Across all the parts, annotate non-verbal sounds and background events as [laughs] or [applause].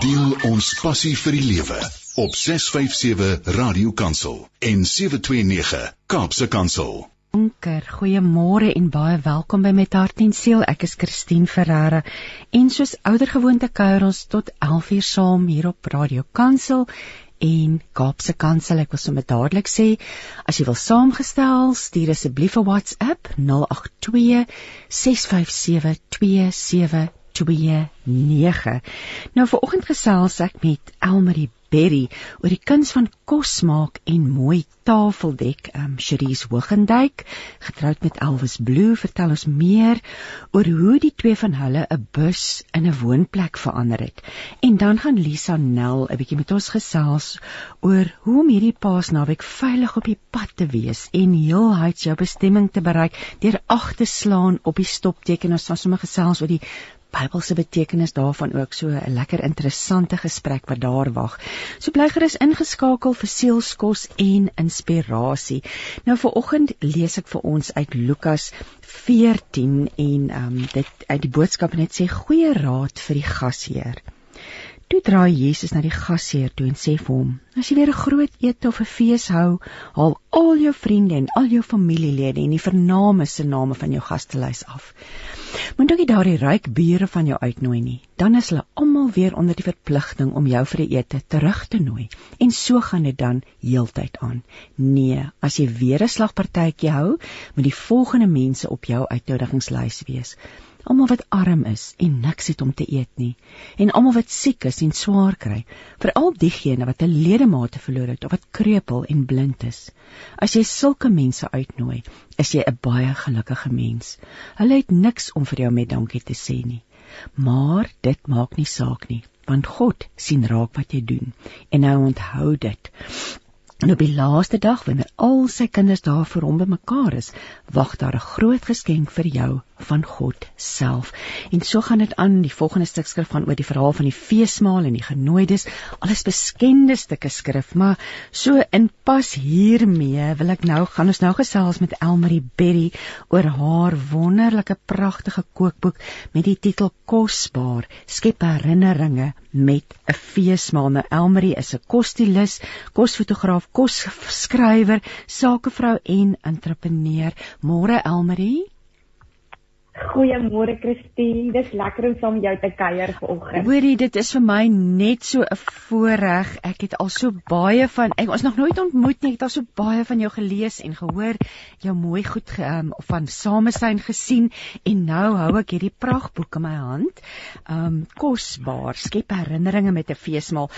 Deel ons passie vir die lewe op 657 Radio Kansel en 729 Kaapse Kansel. Donker, goeiemôre en baie welkom by Met Hart en Siel. Ek is Christine Ferreira en soos ouer gewoonte kuier ons tot 11uur saam hier op Radio Kansel en Kaapse Kansel. Ek wil sommer dadelik sê, as jy wil saamgestel, stuur asseblief 'n WhatsApp 082 657 27 29. Nou vir oggend gesels ek met Elmarie Berry oor die kuns van kos maak en mooi tafeldek. Ehm um, Cherise Hoogendyk, getroud met Elvis Blue, vertel ons meer oor hoe die twee van hulle 'n bus in 'n woonplek verander het. En dan gaan Lisa Nel 'n bietjie met ons gesels oor hoe om hierdie paasnaweek veilig op die pad te wees en heelheid jou bestemming te bereik deur ag te slaan op die stopteken. Ons gaan sommer gesels oor die Bybelse betekenis daarvan ook so 'n lekker interessante gesprek wat daar wag. So bly gerus ingeskakel vir sielskos en inspirasie. Nou vir oggend lees ek vir ons uit Lukas 14 en ehm um, dit uit die boodskap net sê goeie raad vir die gasheer. Toe draai Jesus na die gasheer toe en sê vir hom: "As jy weer 'n groot ete of 'n fees hou, haal al jou vriende en al jou familielede en die vername se name van jou gastelys af. Moet ook nie daardie ryk bure van jou uitnooi nie. Dan is hulle almal weer onder die verpligting om jou vir 'n ete terug te nooi. En so gaan dit dan heeltyd aan. Nee, as jy weer 'n slagpartytjie hou, moet die volgende mense op jou uitnodigingslys wees almal wat arm is en niks het om te eet nie. En almal wat siek is en swaar kry. Veral diegene wat 'n ledemate verloor het of wat kreupel en blind is. As jy sulke mense uitnooi is jy 'n baie gelukkige mens. Hulle het niks om vir jou met dankie te sê nie. Maar dit maak nie saak nie want God sien raak wat jy doen en hy onthou dit En op die laaste dag wanneer al sy kinders daar vir hom bymekaar is, wag daar 'n groot geskenk vir jou van God self. En so gaan dit aan. Die volgende stuk skrif gaan oor die verhaal van die feesmaal en die genooides, alles beskende stukke skrif, maar so in pas hiermee wil ek nou gaan ons nou gesels met Elmarie Berry oor haar wonderlike pragtige kookboek met die titel Kosbaar: Skep herinneringe met 'n feesmaal. Nou Elmarie is 'n kosstylus, kosfotograaf, kosskrywer, sakevrou en entrepreneur. Môre Elmarie Goeiemôre Christine, dis lekker om saam met jou te kuier vanoggend. Hoorie, dit is vir my net so 'n voorreg. Ek het al so baie van ek ons nog nooit ontmoet nie. Ek het al so baie van jou gelees en gehoor, jou mooi goed um, van Samesyn gesien en nou hou ek hierdie pragtboek in my hand. Um kosbaar, skep herinneringe met 'n feesmaal.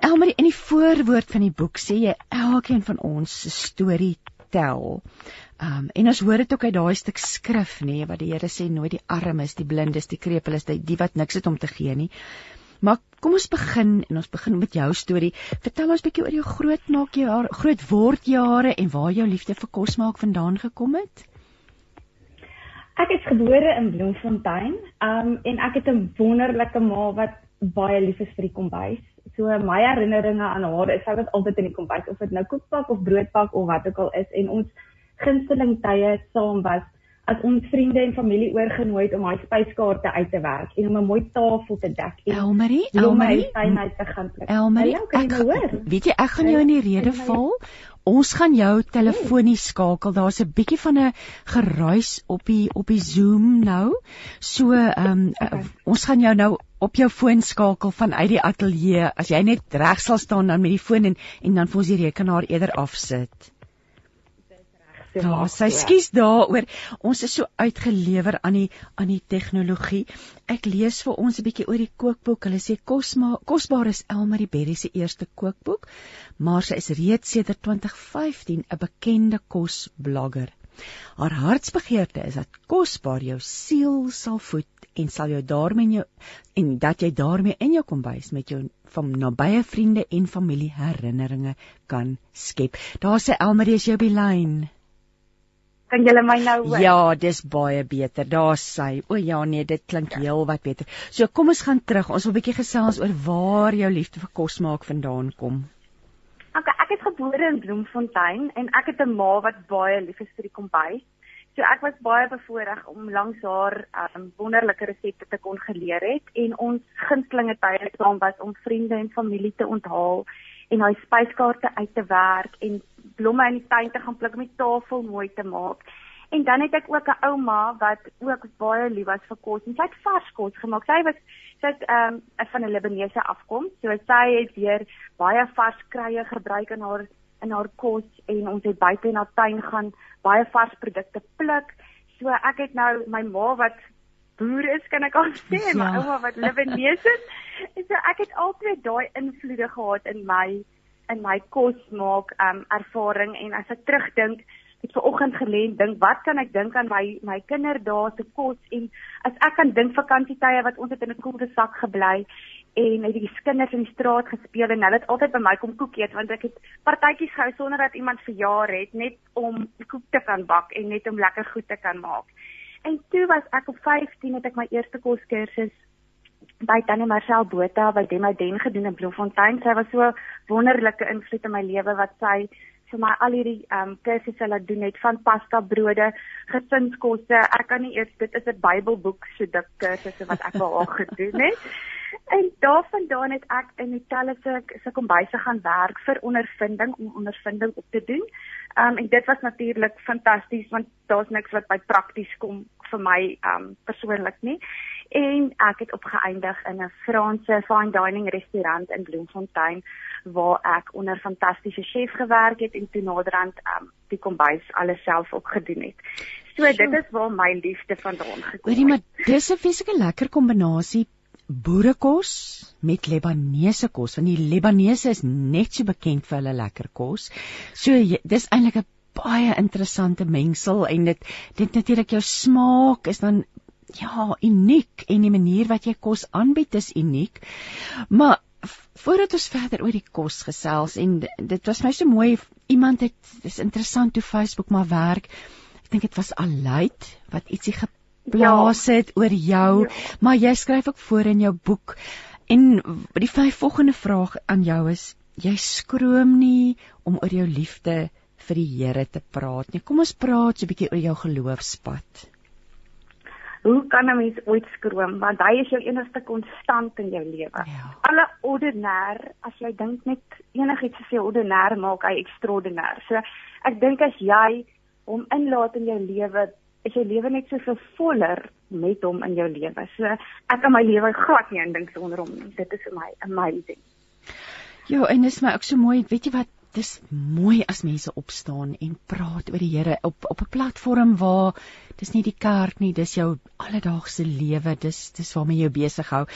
Elmarie in die voorwoord van die boek sê jy elkeen van ons se storie tel. Um en ons hoor dit ook uit daai stuk skrif nê wat die Here sê nooit die armes, die blindes, die krepeles, die, die wat niks het om te gee nie. Maar kom ons begin en ons begin met jou storie. Vertel ons bietjie oor jou groot maak jy haar groot word jare en waar jou liefde vir kos maak vandaan gekom het. Ek is gebore in Bloemfontein. Um en ek het 'n wonderlike ma wat baie lief is vir die kombuis. So my herinneringe aan haar is sy was altyd in die kombuis of dit nou koekpak of broodpak of wat ook al is en ons gunsteling tye saam was as ons vriende en familie oorgenooi het om daai spyskaarte uit te werk en om 'n mooi tafel te dek. Elmarie, Elmarie, Elmarie, ek hoor. Weet jy, ek gaan jou in die rede val. Ons gaan jou telefonies skakel. Daar's 'n bietjie van 'n geruis op die op die Zoom nou. So, ehm um, okay. uh, ons gaan jou nou op jou foon skakel vanuit die ateljee. As jy net reg sal staan dan met die foon en en dan vir ons die rekenaar eerder afsit. Ja, sy skuis daaroor. Ons is so uitgelewer aan die aan die tegnologie. Ek lees vir ons 'n bietjie oor die kookboek. Hulle sê kosma kosbaar is Elmarie Berry se eerste kookboek, maar sy is reeds sedert 2015 'n bekende kosblogger. Haar hartsbegeerte is dat kosbaar jou siel sal voed en sal jou daarmee jou en dat jy daarmee in jou kombuis met jou van nabye vriende en familie herinneringe kan skep. Daar sê Elmarie is jou by lyn. Kan julle my nou hoor? Ja, dis baie beter. Daar's sy. O ja, nee, dit klink ja. heel wat beter. So kom ons gaan terug. Ons wil 'n bietjie gesels oor waar jou liefde vir kos maak vandaan kom. Okay, ek is gebore in Bloemfontein en ek het 'n ma wat baie lief is vir die kombuis. So ek was baie bevoorreg om langs haar um, wonderlike resepte te kon geleer het en ons gunstelinge tye saam was om vriende en familie te onthaal en daai spyskaarte uit te werk en blomme in die tuin te gaan pluk om die tafel mooi te maak. En dan het ek ook 'n ouma wat ook baie lief was vir kos en sy het vars kos gemaak. Sy was sy't ehm um, van 'n Libanese afkoms. So sy het weer baie vars kruie gebruik in haar in haar kos en ons het buite in haar tuin gaan baie vars produkte pluk. So ek het nou my ma wat boer is, kan ek al [laughs] sê, ja. my ouma wat Libanese is. En so ek het altyd daai invloede gehad in my in my kos maak um ervaring en as ek terugdink het ver oggend gelê en dink wat kan ek dink aan my my kinderdae se kos en as ek kan dink vakansietye wat ons het in 'n koelde sak gebly en het die kinders in die straat gespeel en hulle het altyd by my kom koek eet want ek het partytjies gehou sonder dat iemand verjaar het net om koek te kan bak en net om lekker goed te kan maak. En toe was ek op 15 het ek my eerste koskursus by Tannie Marcel Botha by Demaden gedoen in Bloemfontein. Sy was so wonderlike invloed in my lewe wat sy vir my al hierdie ehm um, kursusse laat doen het van pasta brode, gesinskosse. Ek kan nie eers dit is 'n Bybelboek so dik kursusse wat ek al gedoen het. En daarvandaan het ek in die tellese se kombuise gaan werk vir ondervinding om ondervinding op te doen. Ehm um, en dit was natuurlik fantasties want daar's niks wat by prakties kom vir my ehm um, persoonlik nie en ek het opgeëindig in 'n Franse fine dining restaurant in Bloemfontein waar ek onder fantastiese chef gewerk het en toe naderhand um, die kombuis alles self opgedoen het. So Sjoe. dit is waar my liefde vandaan gekom het. Hoorie maar dis 'n fisieke lekker kombinasie boerekos met Libanese kos want die Libanese is net so bekend vir hulle lekker kos. So dis eintlik 'n baie interessante mengsel en dit dit natuurlik jou smaak is dan ja, uniek en die manier wat jy kos aanbied is uniek. Maar voordat ons verder oor die kos gesels en dit was my so mooi iemand het dis interessant hoe Facebook maar werk. Ek dink dit was Aluit wat ietsie geplaas ja. het ja. oor jou, ja. maar jy skryf ook voor in jou boek en die vyf volgende vraag aan jou is jy skroom nie om oor jou liefde vir die Here te praat nie. Kom ons praat so 'n bietjie oor jou geloofspad hoe kan 'n mens ooit skroom want hy is jou enigste konstant in jou lewe. Ja. Alle ordinêr, as jy dink net enigiets is jou ordinêr maak hy ekstraordinêr. So ek dink as jy hom inlaat in jou lewe, is jou lewe net so voller met hom in jou lewe. So ek kan my lewe glad nie indink sonder hom nie. Dit is vir my amazing. Ja, en dit is my ook so mooi, weet jy wat dis mooi as mense opstaan en praat oor die Here op op 'n platform waar dis nie die kerk nie, dis jou alledaagse lewe, dis dis waarmee jy besig hou.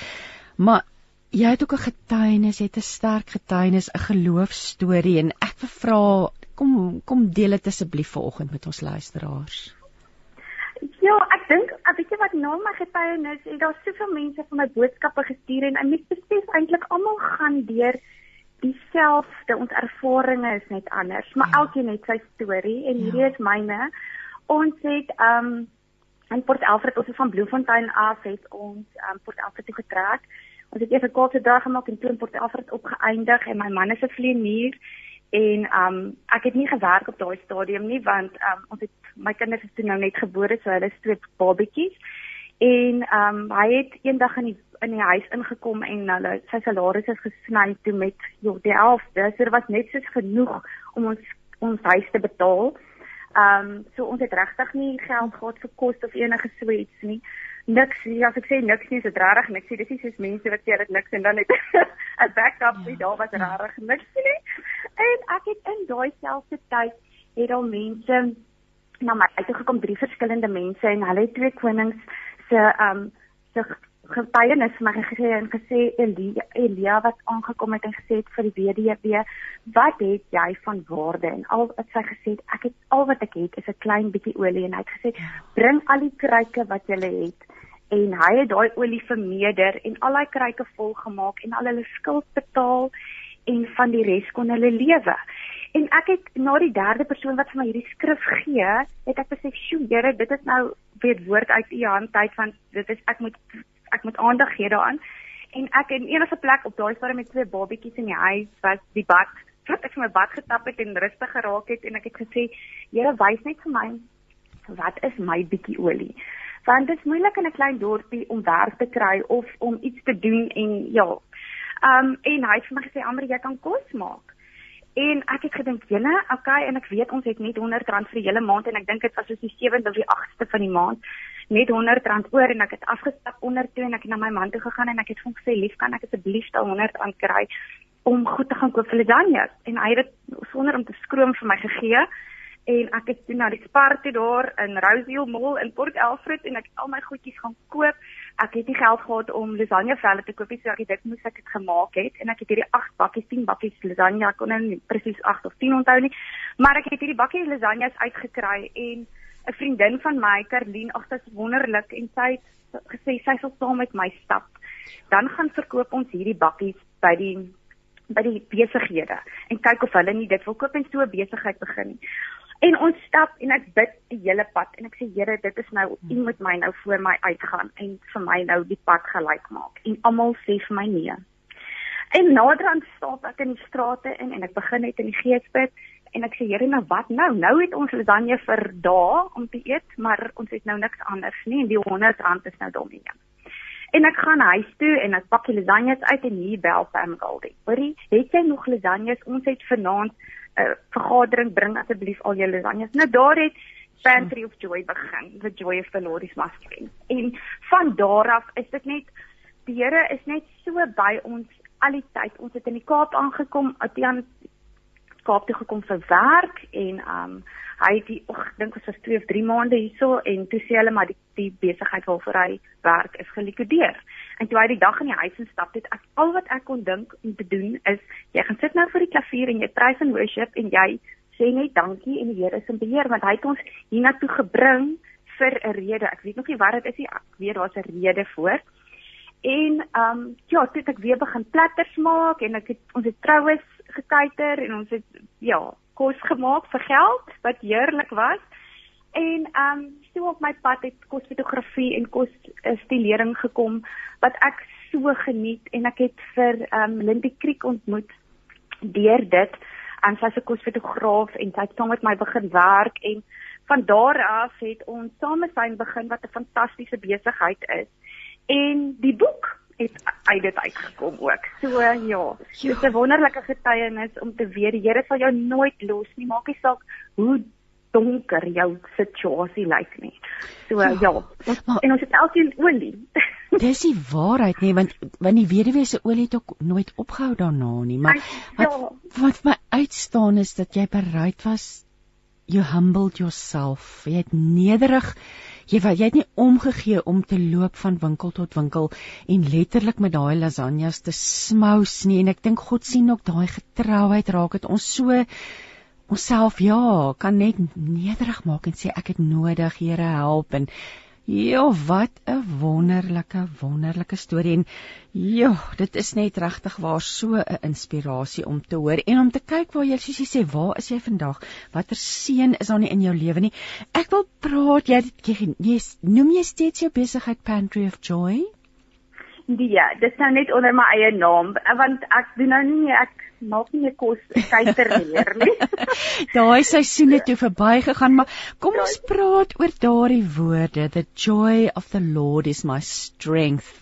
Maar jy het ook 'n getuienis, jy het 'n sterk getuienis, 'n geloofstorie en ek vra kom kom deel dit asseblief vanoggend met ons luisteraars. Ja, ek dink, weet jy wat na my getuienis, het daar soveel mense van my boodskappe gestuur en ek besef eintlik almal gaan deur dieselfde ons ervarings is net anders maar ja. elkeen het sy storie en hierdie ja. is myne ons het um in Port Alfred ons van Bloemfontein af het ons um Port Alfred toe getrek ons het eers 'n kaarte dag gemaak en toe in Port Alfred opgeëindig en my man is 'n vlieënier en um ek het nie gewerk op daai stadium nie want um ons het my kinders is toe nou net gebore so hulle is twee babatjies en um hy het eendag in die in die huis ingekom en hulle sy salaris is gesny toe met jo die helfte. So dit was net soos genoeg om ons ons huis te betaal. Ehm um, so ons het regtig nie geld gehad vir kos of enige so iets nie. Niks, ja, as ek sê niks nie, is dit regtig niks. Dit is soos mense wat sê dit niks en dan het [laughs] 'n backup nie, daar was regtig niks nie. En ek het in daai selfde tyd het al mense na my toe gekom, drie verskillende mense en hulle het twee konings se ehm um, se getuienis my gesê en gesê Elia, Elia wat aangekom het en gesê het vir die WDW, wat het jy van waarde? En al wat sy gesê het, ek het al wat ek het is 'n klein bietjie olie. En hy het gesê bring al die kruike wat jy het. En hy het daai olie vermeerder en al daai kruike vol gemaak en al hulle skuld betaal en van die res kon hulle lewe. En ek het na die derde persoon wat vir my hierdie skrif gee, het ek besef, "Sjoe, Here, dit is nou weer woord uit u hand tyd van dit is ek moet ek moet aandag gee daaraan. En ek in enige plek op daai stadium met twee babatjies in die huis was die bad wat ek my bad getap het en rustig geraak het en ek het gesê Here wys net vir my wat is my bietjie olie? Want dit is moeilik in 'n klein dorpie om werk te kry of om iets te doen en ja. Um, en hy het vir my gesê, "Amber, jy kan kos maak." En ek het gedink, "Jene, okay, en ek weet ons het net R100 vir die hele maand en ek dink dit was soos die 7de of die 8ste van die maand, net R100 oor en ek het afgestap onder toe en ek het na my man toe gegaan en ek het hom gesê, "Lief, kan ek asseblief daai R100 kry om goed te gaan koop vir lasagne?" En hy het dit sonder om te skroom vir my gegee en ek het toe na die Spar toe daar in Rosehill Mall in Port Elfrid en ek het al my goedjies gaan koop ek het nie geld gehad om lasagne velle te koop nie, so ek het dit moes ek dit gemaak het en ek het hierdie 8 bakkies, 10 bakkies lasagne, ek kon nou nie presies 8 of 10 onthou nie, maar ek het hierdie bakkie lasagnes uitgekry en 'n vriendin van my, Karlien, ag dit is wonderlik en sy het gesê sy sal saam met my stap. Dan gaan verkoop ons hierdie bakkies by die by die besighede en kyk of hulle nie dit wil koop en so 'n besigheid begin nie. En ons stap en ek bid die hele pad en ek sê Here, dit is nou U moet my nou voor my uitgaan en vir my nou die pad gelyk maak. En almal sê vir my nee. En naderhand stap ek in die strate in en ek begin net in die geesbid en ek sê Here, nou wat nou? Nou het ons lasagne vir dae om te eet, maar ons het nou niks anders nie en die R100 is nou domie. En ek gaan huis toe en ek pak die lasagnes uit en hier bel Pam Goldie. Hoorie, het jy nog lasagnes? Ons het vanaand 'n uh, vergadering bring asseblief al jou lasagnes. Nou daar het Pantry of Joy begin, the Joy of the Lord is my strength. En van daar af is dit net die Here is net so by ons al die tyd. Ons het in die Kaap aangekom, Atian Kaap toe gekom vir werk en um hy het die ek dink ons was 2 of 3 maande hierso en toe sê hulle maar die, die besigheid waarvoor hy werk is gelikwideer. En toe hy die dag in die huis instap het, ek al wat ek kon dink om te doen is jy gaan sit nou vir die klavier en jy praise and worship en jy sê net dankie en die Here is in beheer want hy het ons hiernatoe gebring vir 'n rede. Ek weet nog nie wat dit is nie. Ek weet daar's 'n rede voor. En ehm um, ja, toe het ek weer begin platters maak en ek het ons het troues gekyker en ons het ja, kos gemaak vir geld wat heerlik was. En ehm um, so op my pad het kosfotografie en kos stilering gekom wat ek so geniet en ek het vir ehm um, Lindy Kriek ontmoet deur dit en sy's 'n kosfotograaf en sy het saam met my begin werk en van daar af het ons samesyn begin wat 'n fantastiese besigheid is. En die boek het uit dit uitgekom ook. So ja, dit is 'n wonderlike getuienis om te weet die Here sal jou nooit los nie, maak nie saak hoe donker jou situasie lyk nie. So ja, ja ons, maar, en ons het elkeen olie. [laughs] dis die waarheid nie, want want die weduwee se olie het ook nooit opgehou daarna nie, maar wat ja. wat my uitstaan is dat jy bereid was you humbled yourself. Jy het nederig jy jy het nie omgegee om te loop van winkel tot winkel en letterlik met daai lasagnes te smous nie. En ek dink God sien ook daai getrouheid raak dit ons so onsself ja, kan net nederig maak en sê ek het nodig, Here help. En ja, wat 'n wonderlike wonderlike storie en ja, dit is net regtig waar so 'n inspirasie om te hoor en om te kyk waar jy soos jy sê, waar is jy vandag? Watter seën is daar nie in jou lewe nie? Ek wil praat jy jy noem jy steeds jou besigheid Pantry of Joy? Ja, dit nou net onder my eie naam want ek doen nou nie ek maak nie meer kos kyker meer nie. [laughs] Daai seisoen het toe verbygegaan, maar kom ons praat oor daardie woorde, the joy of the Lord is my strength.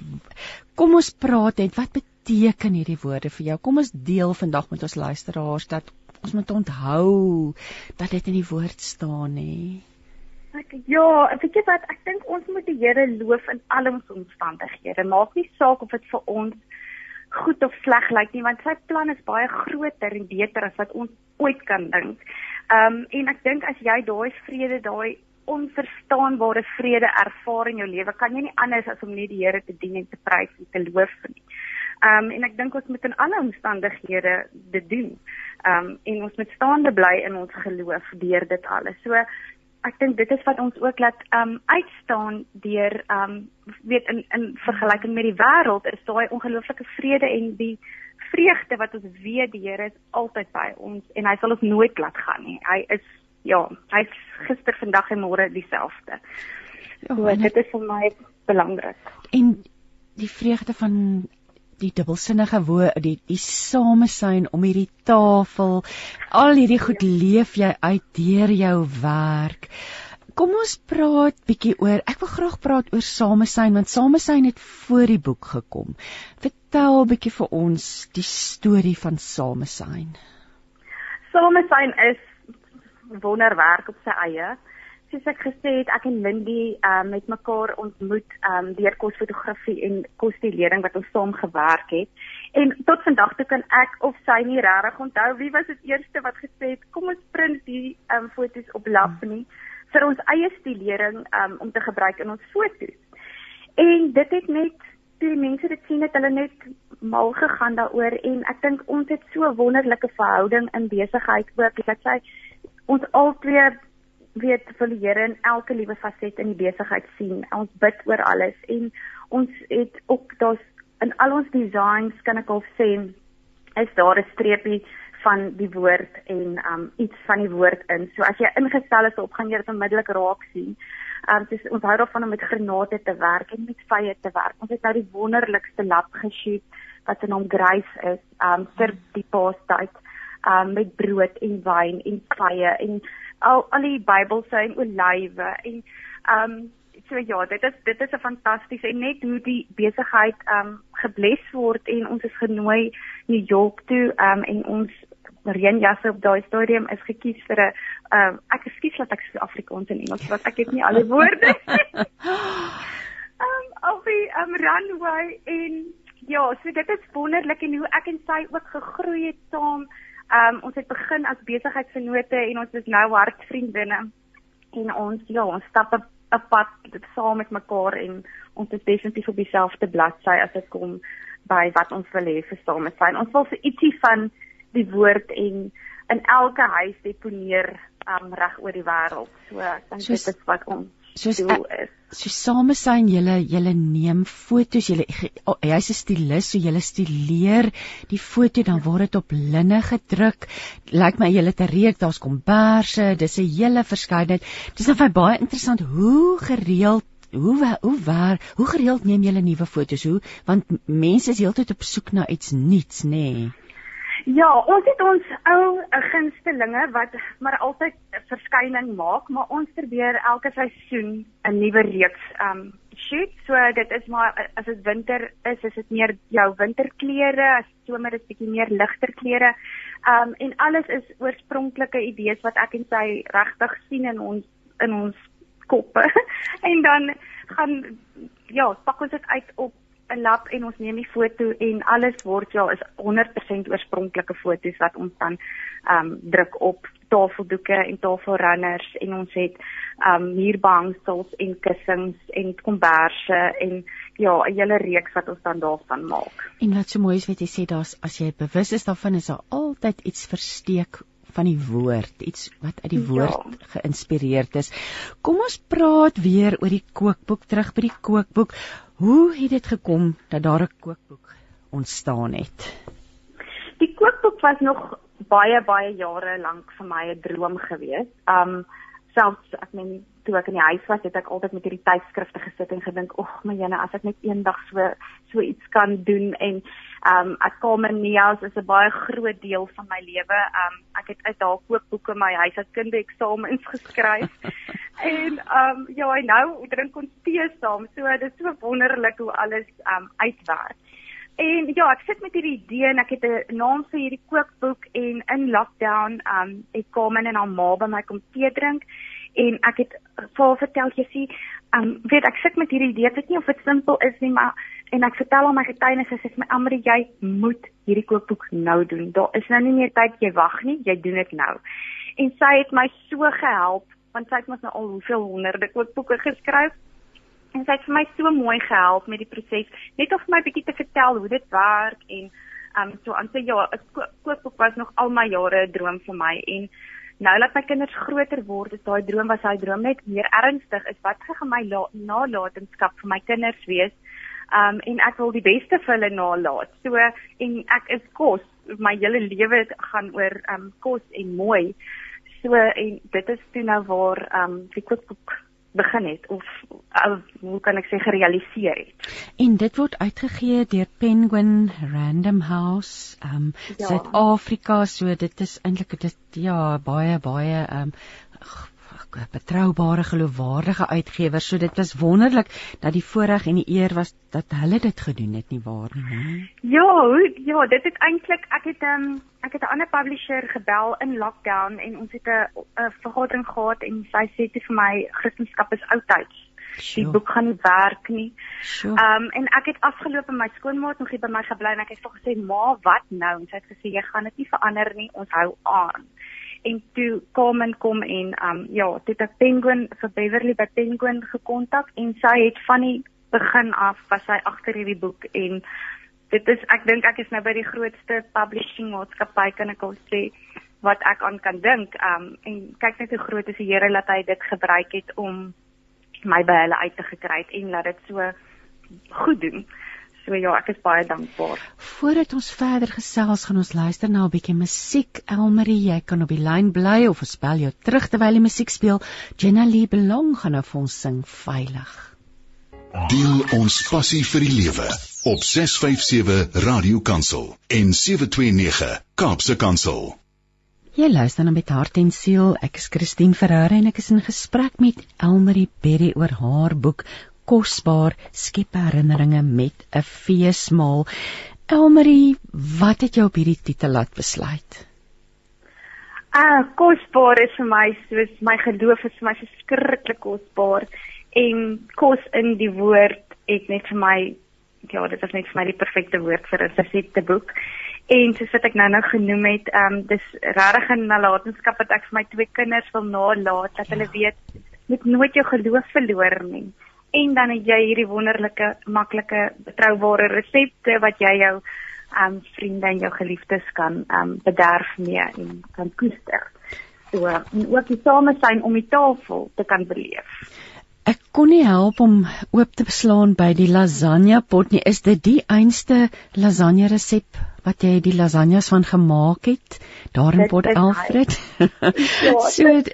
Kom ons praat net wat beteken hierdie woorde vir jou? Kom ons deel vandag met ons luisteraars dat ons moet onthou dat dit in die woord staan hè. Ek ja, weet jy wat, ek dink ons moet die Here loof in al ons omstandighede. Maak nie saak of dit vir ons goed of sleg lyk nie want sy plan is baie groter en beter as wat ons ooit kan dink. Ehm um, en ek dink as jy daai vrede, daai onverstaanbare vrede ervaar in jou lewe, kan jy nie anders as om net die Here te dien en te prys en te loof nie. Ehm um, en ek dink ons moet in alle omstandighede dit doen. Ehm um, en ons moet staande bly in ons geloof deur dit alles. So ek dink dit is wat ons ook laat um uitstaan deur um weet in in vergelyking met die wêreld is daai ongelooflike vrede en die vreugde wat ons weet die Here is altyd by ons en hy sal ons nooit laat gaan nie. Hy is ja, hy's gister, vandag en môre dieselfde. Ja, so, dit is vir my belangrik. En die vreugde van die dubbelsinnige woord die die samesyn om hierdie tafel al hierdie goed leef jy uit deur jou werk Kom ons praat bietjie oor ek wil graag praat oor Samesyn want Samesyn het voor die boek gekom. Vertel bietjie vir ons die storie van Samesyn. Samesyn is wonderwerk op sy eie. Soos ek gesê het, ek en Lindy um, met mekaar ontmoet um, deur kosfotografie en kosstudering wat ons saam gewerk het. En tot vandag toe kan ek of sy nie regtig onthou wie was dit eerste wat gesê het kom ons print die um, foto's op lap nie vir ons eie stilering um, om te gebruik in ons foto's. En dit het net toe mense dit sien het hulle net mal gegaan daaroor en ek dink ons het so wonderlike verhouding in besigheid ook dat sy ons albei weet vir die Here in elke liewe faset in die besigheid sien. Ons bid oor alles en ons het ook daar's in al ons designs kan ek al sê is daar 'n streepie van die woord en um iets van die woord in. So as jy ingestel is op gaan jy dit onmiddellik raak sien. Um dis ons hou daarvan om met granate te werk en met vye te werk. Ons het nou die wonderlikste lap geshoot wat se naam Grace is um vir die paastyd um met brood en wyn en vye en al al die Bybelse en olywe en um so ja, dit is dit is 'n fantasties en net hoe die besigheid um gebless word en ons is genooi New York toe um en ons reënjasse op daai stadium is gekies vir 'n uh, ek ekskuus dat ek so Afrikaans en Engels wat ek het nie [laughs] al die woorde. um op die um runway en ja, so dit is wonderlik en hoe ek en sy ook gegroei het saam. Um ons het begin as besigheidsvennote en ons is nou hartvriendinne. En ons ja, ons stap 'n pad dit saam met mekaar en ons is definitief op dieselfde bladsy as dit kom by wat ons wil hê vir saam met sy. Ons wil vir ietsie van die woord en in elke huis deponeer um, reg oor die wêreld. So ek dink dit is wat ons soos doel is. So same syn julle julle neem fotos, julle oh, hy's 'n stilis, so julle stileer die foto dan word dit op linne gedruk. Lyk my julle te reek, daar's komberse, dis 'n hele verskeidenheid. Dis nou baie interessant hoe gereeld Hoe hoe waar hoe gereeld neem julle nuwe fotos hoe want mense is heeltyd op soek na iets nuuts nê nee. Ja, ons het ons ou gunstelinge wat maar altyd verskyning maak, maar ons probeer elke seisoen 'n nuwe reeks um shoot. So dit is maar as dit winter is, is dit meer jou winterklere, as somer is bietjie meer ligter klere. Um en alles is oorspronklike idees wat ek en sy regtig sien in ons in ons koppe. [laughs] en dan gaan ja, pak ons dit uit op 'n lap en ons neem die foto en alles word ja is 100% oorspronklike foto's wat ons dan ehm um, druk op tafeldoeke en tafelrunners en ons het ehm um, muurbehangsels en kussings en komberse en ja 'n hele reeks wat ons dan daarvan maak. En wat so mooi is wat jy sê daar's as jy bewus is daarvan is daar altyd iets versteek van die woord, iets wat uit die ja. woord ja. geïnspireerd is. Kom ons praat weer oor die kookboek terug by die kookboek. Hoe het dit gekom dat daar 'n kookboek ontstaan het? Die kookboek was nog baie baie jare lank vir my 'n droom gewees. Um selfs ek meen toe ek in die huis was, het ek altyd met hierdie tydskrifte gesit en gedink, "Ag, my jene, as ek net eendag so so iets kan doen." En um ek kom in Nias is 'n baie groot deel van my lewe. Um ek het uit daar kookboeke in my huis as kindereksamens [laughs] geskryf. [laughs] En ehm um, ja, nou drink ons tee saam. So dit is so wonderlik hoe alles ehm um, uitwerk. En ja, ek sit met hierdie idee en ek het 'n naam vir hierdie kookboek en in lockdown ehm um, ek kom in en haar ma by my kom tee drink en ek het vir haar vertel jy sien, ehm um, weet ek sit met hierdie idee, ek weet nie of dit simpel is nie, maar en ek vertel haar my getuienis en sê my Amri jy moet hierdie kookboek nou doen. Daar is nou nie meer tyd. Jy wag nie, jy doen dit nou. En sy het my so gehelp want sy het mos nou al hoeveel honderde kookboeke geskryf. En sy het vir my so mooi gehelp met die proses net om vir my bietjie te vertel hoe dit werk en um so aan sy ja 'n kookboek was nog al my jare 'n droom vir my. En nou dat my kinders groter word is daai droom was hy droom net meer ernstig is wat gaan my nalatenskap vir my kinders wees. Um en ek wil die beste vir hulle nalaat. So en ek is kos my hele lewe gaan oor um kos en mooi. So en dit is toe nou waar um, die kookboek begin het of uh, hoe kan ek sê gerealiseer het. En dit word uitgegee deur Penguin Random House, ehm um, ja. Suid-Afrika, so dit is eintlik dit ja, baie baie ehm um, 'n betroubare, geloofwaardige uitgewer. So dit was wonderlik dat die voorreg en die eer was dat hulle dit gedoen het nie waar nie. Ja, ja, dit het eintlik ek het 'n um, ehm, ek het 'n ander publisher gebel in lockdown en ons het 'n vergadering gehad en sy sê dit vir my Christendom is oudtyds. Die boek gaan nie werk nie. Ehm um, en ek het afgeloop met my skoonmaat nog hier by my gebly en ek het vir gesê, "Ma, wat nou?" En sy het gesê, "Jy gaan dit nie verander nie. Ons hou aan." En toe kom en kom en um, ja, dit het Penguin vir Beverly by Penguin gekontak en sy het van die begin af was sy agter hierdie boek en dit is ek dink ek is nou by die grootste publishing maatskappy kan ek al sê wat ek aan kan dink. Um, en kyk net hoe groot is die Here dat hy dit gebruik het om my by hulle uit te gekry het en laat dit so goed doen. So ja, ek is baie dankbaar. Voordat ons verder gesels, gaan ons luister na 'n bietjie musiek. Elmarie, jy kan op die lyn bly of ons bel jou terug terwyl die musiek speel. Jenna Lee Belong gaan nou vir ons sing veilig. Deel ons passie vir die lewe op 657 Radio Kansel en 729 Kaapse Kansel. Jy luister na met hart en siel. Ek is Christine Ferreira en ek is in gesprek met Elmarie Berry oor haar boek Kosbaar skep herinneringe met 'n feesmaal. Elmarie, wat het jou op hierdie titel laat besluit? Ah, kosbaar is vir my soos my geloof is vir my skrikkelik kosbaar en kos in die woord het net vir my ja, dit is net vir my die perfekte woord vir 'n resepte boek. En soos wat ek nou nou genoem het, ehm um, dis regtig 'n nalatenskap wat ek vir my twee kinders wil nalaat dat hulle weet moet nooit jou geloof verloor nie. En dan het jy hierdie wonderlike, maklike, betroubare resepte wat jy jou ehm um, vriende en jou geliefdes kan ehm um, bederf mee en kan koester. So, en ook die samesyn om die tafel te kan beleef. Ek kon nie help om oop te beslaan by die lasagne pot nie. Is dit die einste lasagne resep wat jy die lasagnes van gemaak het daar in Port Alfred. [laughs] ja, [laughs] so dit.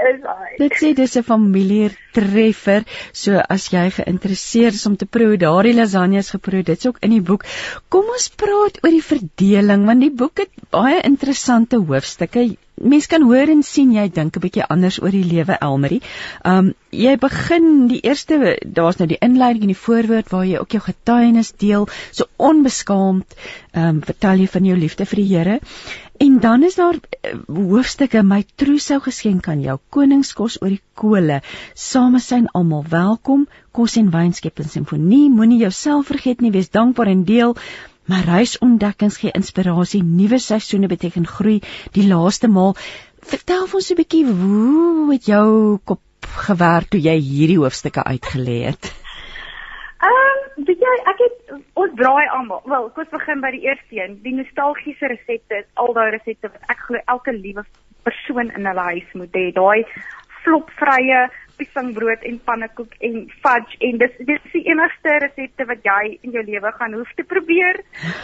Dit sê dis 'n familietreffer. So as jy geïnteresseerd is om te proe daardie lasagnes geproe, dit's ook in die boek. Kom ons praat oor die verdeling want die boek het baie interessante hoofstukke. Mens kan hoor en sien jy dink 'n bietjie anders oor die lewe Elmarie. Um jy begin die eerste daar's nou die inleiding en die voorwoord waar jy ook jou getuienis deel, so onbeskaamd. Um vertel jy van jou liefde vir die Here. En dan is daar uh, hoofstukke my trousou geskenk aan jou koningskos oor die kole. Samesyn almal welkom. Kos en wyn skep 'n simfonie. Moenie jouself vergeet nie. Wees dankbaar en deel. My reisontdekkings gee inspirasie. Nuwe seisoene beteken groei. Die laaste maal. Vertel ons 'n bietjie hoe het jou kop gewerk toe jy hierdie hoofstukke uitgelê het? Ehm, um, weet jy, ek het ons braai almal. Wel, kom ons begin by die eerste een, die nostalgiese resepte, al daai resepte wat ek glo elke liewe persoon in hulle huis moet hê. Daai flopvrye piesangbrood en pannekoek en fudge en dis dis die enigste resepte wat jy in jou lewe gaan hoef te probeer.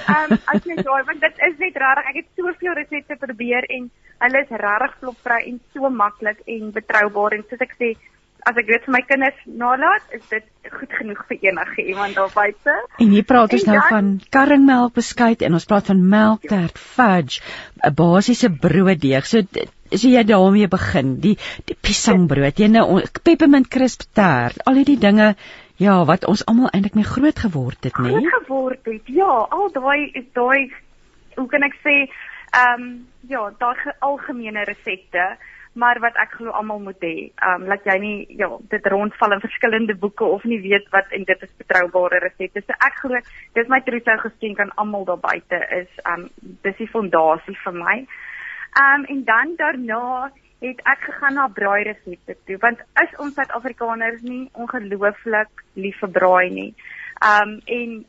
Ehm um, as jy daai want dit is net rarig. Ek het soveel resepte probeer en hulle is regtig flopvry en so maklik en betroubaar en soos ek sê as ek dit vir my kinders nalat, is dit goed genoeg vir enige iemand daar buite. En hier praat ons en nou dan, van karringmelk beskuit en ons praat van melktert, fudge, 'n basiese brooddeeg. So so jy daarmee begin, die die piesangbrood, jy nou peppermint crisp tart, al hierdie dinge ja, wat ons almal eintlik mee groot geword het, né? Nee? Groot geword het. Ja, al daai is daai hoe kan ek sê, ehm um, ja, daai algemene resepte maar wat ek glo almal moet hê. Ehm um, laat jy nie ja, dit rondval in verskillende boeke of nie weet wat en dit is betroubare resepte. So ek glo dis my trousou geskenk aan almal daar buite is ehm um, dis die fondasie vir my. Ehm um, en dan daarna het ek gegaan na braai resepte toe want is ons Suid-Afrikaners nie ongelooflik lief vir braai nie. Ehm um, en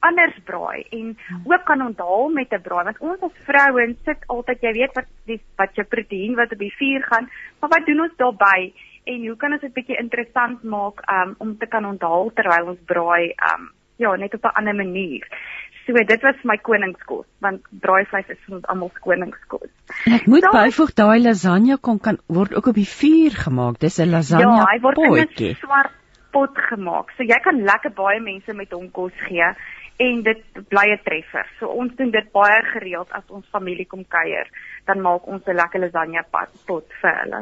anders braai en ook kan onthaal met 'n braai want ons as vrouens sit altyd jy weet wat die wat jou proteïen wat op die vuur gaan maar wat doen ons daarbey en hoe kan ons dit bietjie interessant maak um, om te kan onthaal terwyl ons braai um, ja net op 'n ander manier? So dit was my koningskos want braaivleis is vir ons almal koningskos. Ek moet so, byvoeg daai lasagne kom kan word ook op die vuur gemaak. Dis 'n lasagne ja, hy word potjie in 'n swart pot gemaak. So jy kan lekker baie mense met hom kos gee en dit bly 'n treffer. So ons doen dit baie gereeld as ons familie kom kuier, dan maak ons 'n lekker lasagne pot vir hulle.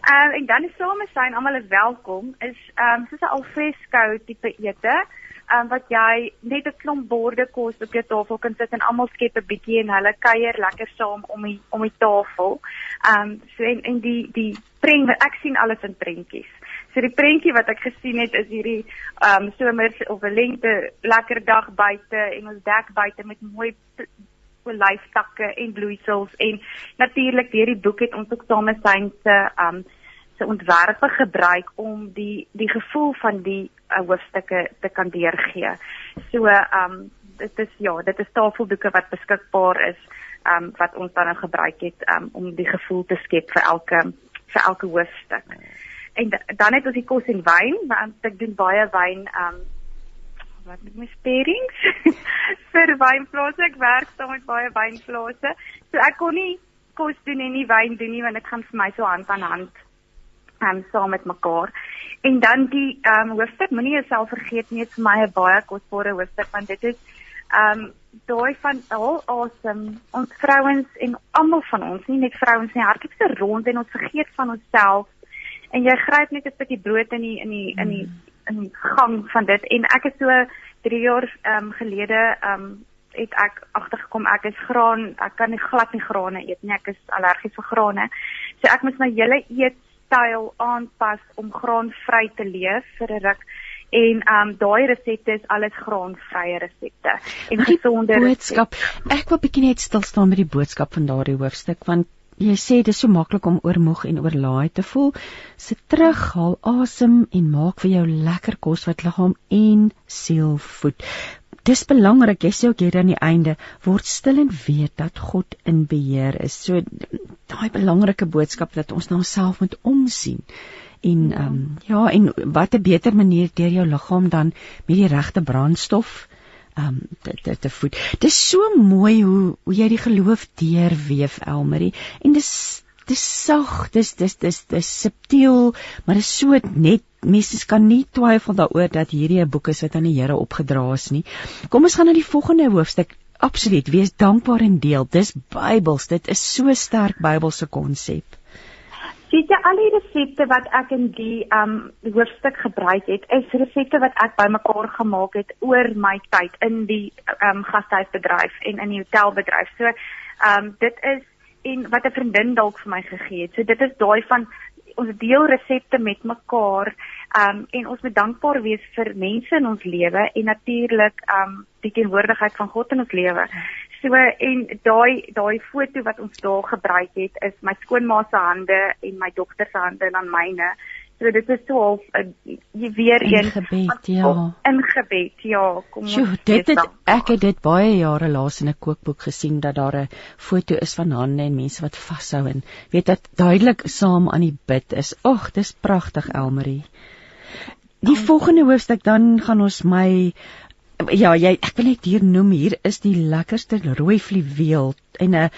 Ehm uh, en dan is samesyn, almal is welkom, is ehm um, soos 'n alfresco tipe ete. Um, wat jy net 'n klomp borde kos op jou tafel kan sit en almal skep 'n bietjie en hulle kuier lekker saam om die om die tafel. Ehm um, so en, en die die prent ek sien alles in prentjies. So die prentjie wat ek gesien het is hierdie ehm um, somer of 'n lente lekker dag buite en ons dek buite met mooi olyftakke en bloeisels en natuurlik deur die boek het ons ook saam met sy se ehm um, se ontwerpe gebruik om die die gevoel van die uh, hoofstukke te kan deurgee. So ehm um, dit is ja, dit is tafeldoeke wat beskikbaar is ehm um, wat ons dan nou gebruik het um, om die gevoel te skep vir elke vir elke hoofstuk. En dan het ons die kos en wyn, want ek doen baie wyn um, wat met my sparings [laughs] vir wynplase. Ek werk saam met baie wynplase. So ek kon nie kos doen en nie wyn doen nie want dit gaan vir my so hand aan hand um, saam met mekaar. En dan die um, hoofstuk, moenie jouself vergeet nie, dit is vir my 'n baie kosbare hoofstuk want dit is um, daai van al awesome ons vrouens en almal van ons, nie net vrouens nie, hardloop se rond en ons vergeet van onsself. En jy gryp net 'n stukkie brood in die in die in die in die gang van dit. En ek is so 3 jaar ehm um, gelede ehm um, het ek agtergekom ek is graan ek kan nie glad nie grane eet nie. Ek is allergies vir grane. So ek moet my hele eetstyl aanpas om graanvry te leef vir 'n ruk. En um, daai resepte is alles graanvrye resepte. En gesonde boodskap ek wil bietjie net stil staan met die boodskap van daardie hoofstuk want jy sê dit is so maklik om oormoeg en oorlaai te voel. Sit terug, haal asem en maak vir jou lekker kos wat liggaam en siel voed. Dis belangrik, jy sê ook hier aan die einde, word stil en weet dat God in beheer is. So daai belangrike boodskap dat ons na onsself moet omsien. En ehm um, ja, en wat 'n beter manier deur jou liggaam dan met die regte brandstof um te te, te voed. Dis so mooi hoe hoe jy die geloof deurweef Elmarie en dis dis sag, dis dis dis dis subtiel, maar dis so net mense kan nie twyfel daaroor dat hierdie 'n boek is wat aan die Here opgedra is nie. Kom ons gaan na die volgende hoofstuk. Absoluut, wees dankbaar en deel. Dis Bybels. Dit is so sterk Bybelse konsep. Sien jy al die resepte wat ek in die um hoofstuk gebruik het, is resepte wat ek bymekaar gemaak het oor my tyd in die um gastehuisbedryf en in die hotelbedryf. So um dit is en wat 'n vriendin dalk vir my gegee het. So dit is daai van ons deel resepte met mekaar um en ons moet dankbaar wees vir mense in ons lewe en natuurlik um die teenwoordigheid van God in ons lewe. So en daai daai foto wat ons daar gebruik het is my skoonma se hande en my dogter se hande en dan myne. So dit is so half jy weer een gebed ja. In gebed ja, kom ons. Sjoe, dit het ek het dit baie jare laas in 'n kookboek gesien dat daar 'n foto is van hande en mense wat vashou en weet dat duidelik saam aan die bid is. Ag, dis pragtig Elmarie. Die volgende hoofstuk dan gaan ons my ja, jy ek wil net hier noem hier is die lekkerste rooi fluweel en 'n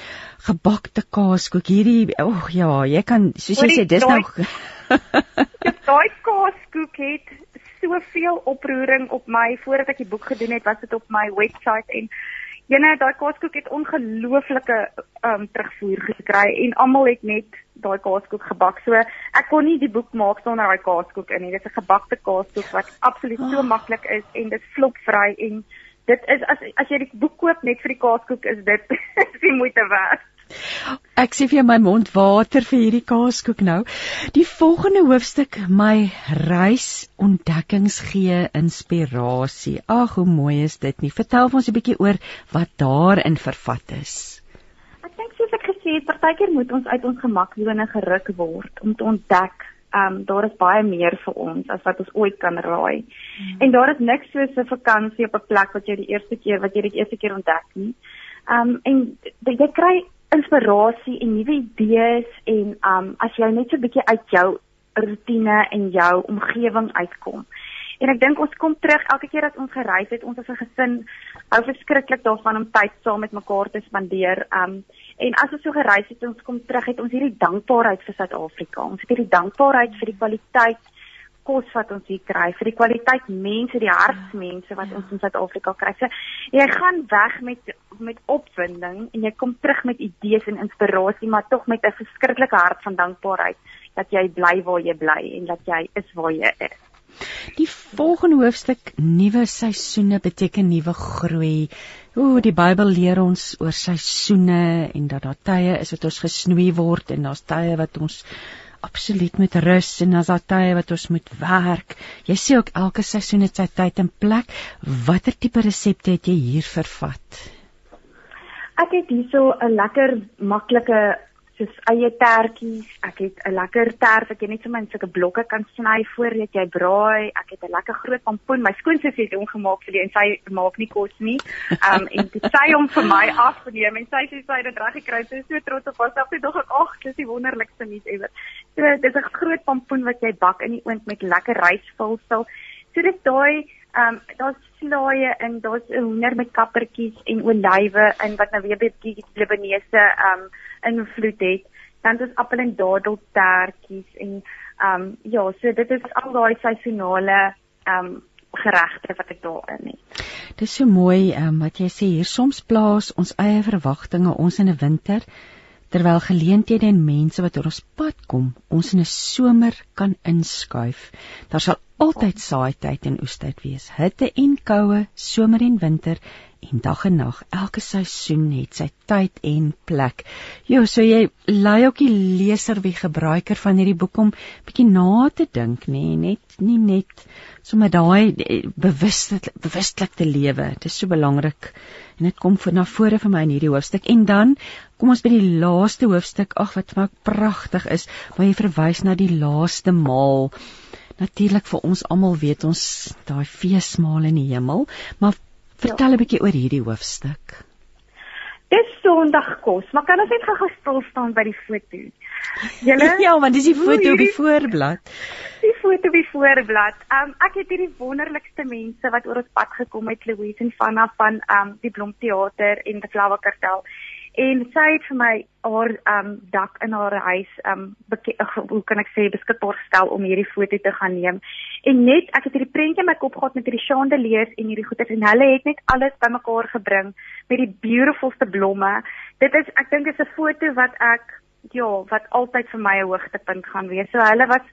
gebakte kaaskoek. Hierdie o oh, ja, jy kan soos jy sê dis nou [laughs] daai kaaskoek het soveel oproering op my voordat ek die boek gedoen het, was dit op my webwerf en Jene, daai kaaskoek het ongelooflike um terugvoer gekry en almal het net daai kaaskoek gebak. So ek kon nie die boek maak sonder daai kaaskoek in nie. Dit is 'n gebakte kaaskoek wat absoluut so oh. maklik is en dit vlokvry en dit is as as jy die boek koop net vir die kaaskoek is dit [laughs] is die moeite werd. Ek sien vir my mond water vir hierdie kaaskoek nou. Die volgende hoofstuk, my reis ontdekkings gee inspirasie. Ag, hoe mooi is dit nie. Vertel ons 'n bietjie oor wat daarin vervat is. Ek dink soos ek gesê het, partykeer moet ons uit ons gemaksone geruk word om te ontdek Ehm um, daar is baie meer vir ons as wat ons ooit kan raai. Hmm. En daar is niks soos 'n vakansie op 'n plek wat jy die eerste keer wat jy dit eerste keer ontdek nie. Ehm um, en jy kry inspirasie en nuwe idees en um as jy net so 'n bietjie uit jou rotine en jou omgewing uitkom. En ek dink ons kom terug elke keer as ons gereis het, ons as 'n gesin hou verskriklik daarvan om tyd saam met mekaar te spandeer. Um en as ons so gereis het, ons kom terug het ons hierdie dankbaarheid vir Suid-Afrika. Ons het hierdie dankbaarheid vir die kwaliteit kos wat ons hier kry, vir die kwaliteit mense, die hartsmense wat ons in Suid-Afrika kry. So jy gaan weg met met opwinding en jy kom terug met idees en inspirasie, maar tog met 'n verskriklike hart van dankbaarheid dat jy bly waar jy bly en dat jy is waar jy is. Die volgende hoofstuk nuwe seisoene beteken nuwe groei. O, die Bybel leer ons oor seisoene en dat daar tye is wat ons gesnoei word en daar's tye wat ons absoluut moet rus en as daar tye wat ons moet werk. Jy sê ook elke seisoen het sy tyd en plek. Watter tipe resepte het jy hier vervat? Ek het hierso 'n lekker maklike soos eie tertjies. Ek het 'n lekker tert wat jy net sommer in sulke blokke kan sny voordat jy braai. Ek het 'n lekker groot pompoen. My skoonsussie het hom gemaak vir die en sy maak nie kos nie. Um en dit sy hom vir my afneem en sy sê sy het dit reg gekry. Sy is so trots op haarself. Sy dink ek ag, dis die wonderlikste nuus ever. So dis 'n groot pompoen wat jy bak in die oond met lekker rysvulsel. So dis daai Ehm um, daar's slaaië en daar's 'n hoender met kappertjies en olywe in wat nou weer bietjie Libanese ehm um, invloed het. Dan is appel en dadeltertjies en ehm um, ja, so dit is al daai seisonale ehm um, geregte wat ek daarin het. Dis so mooi um, wat jy sê hier soms plaas ons eie verwagtinge ons in 'n winter terwyl geleenthede en mense wat oor ons pad kom ons in 'n somer kan inskuif. Daar sal altyd saaityd en oestyd wees. Hitte en koue, somer en winter en dag en nag. Elke seisoen het sy tyd en plek. Jo, so jy lei ook die leser wie gebruiker van hierdie boek om bietjie na te dink, nê, nee, net nie net sommer daai eh, bewustelik bewustelik te lewe. Dit is so belangrik. En dit kom voor na vore vir my in hierdie hoofstuk. En dan kom ons by die laaste hoofstuk. Ag, wat vir my pragtig is, waar jy verwys na die laaste maal natuurlik vir ons almal weet ons daai feesmaal in die hemel, maar vertel 'n ja. bietjie oor hierdie hoofstuk. Dis Sondagkos, maar kan ons net gou stil staan by die foto? Julle [laughs] Ja, want dis die foto op die voorblad. Die foto op die voorblad. Um ek het hierdie wonderlikste mense wat oor ons pad gekom het, Louise en Vanna van um die Blomteater en die Flower Kartel en sy het vir my haar um dak in haar huis um hoe kan ek sê beskikbaar gestel om hierdie foto te gaan neem. En net ek het hierdie prentjie in my kop gehad met hierdie chandeliers en hierdie goeders en hulle het net alles bymekaar gebring met die beautifulste blomme. Dit is ek dink dit is 'n foto wat ek ja, wat altyd vir my 'n hoogtepunt gaan wees. So hulle was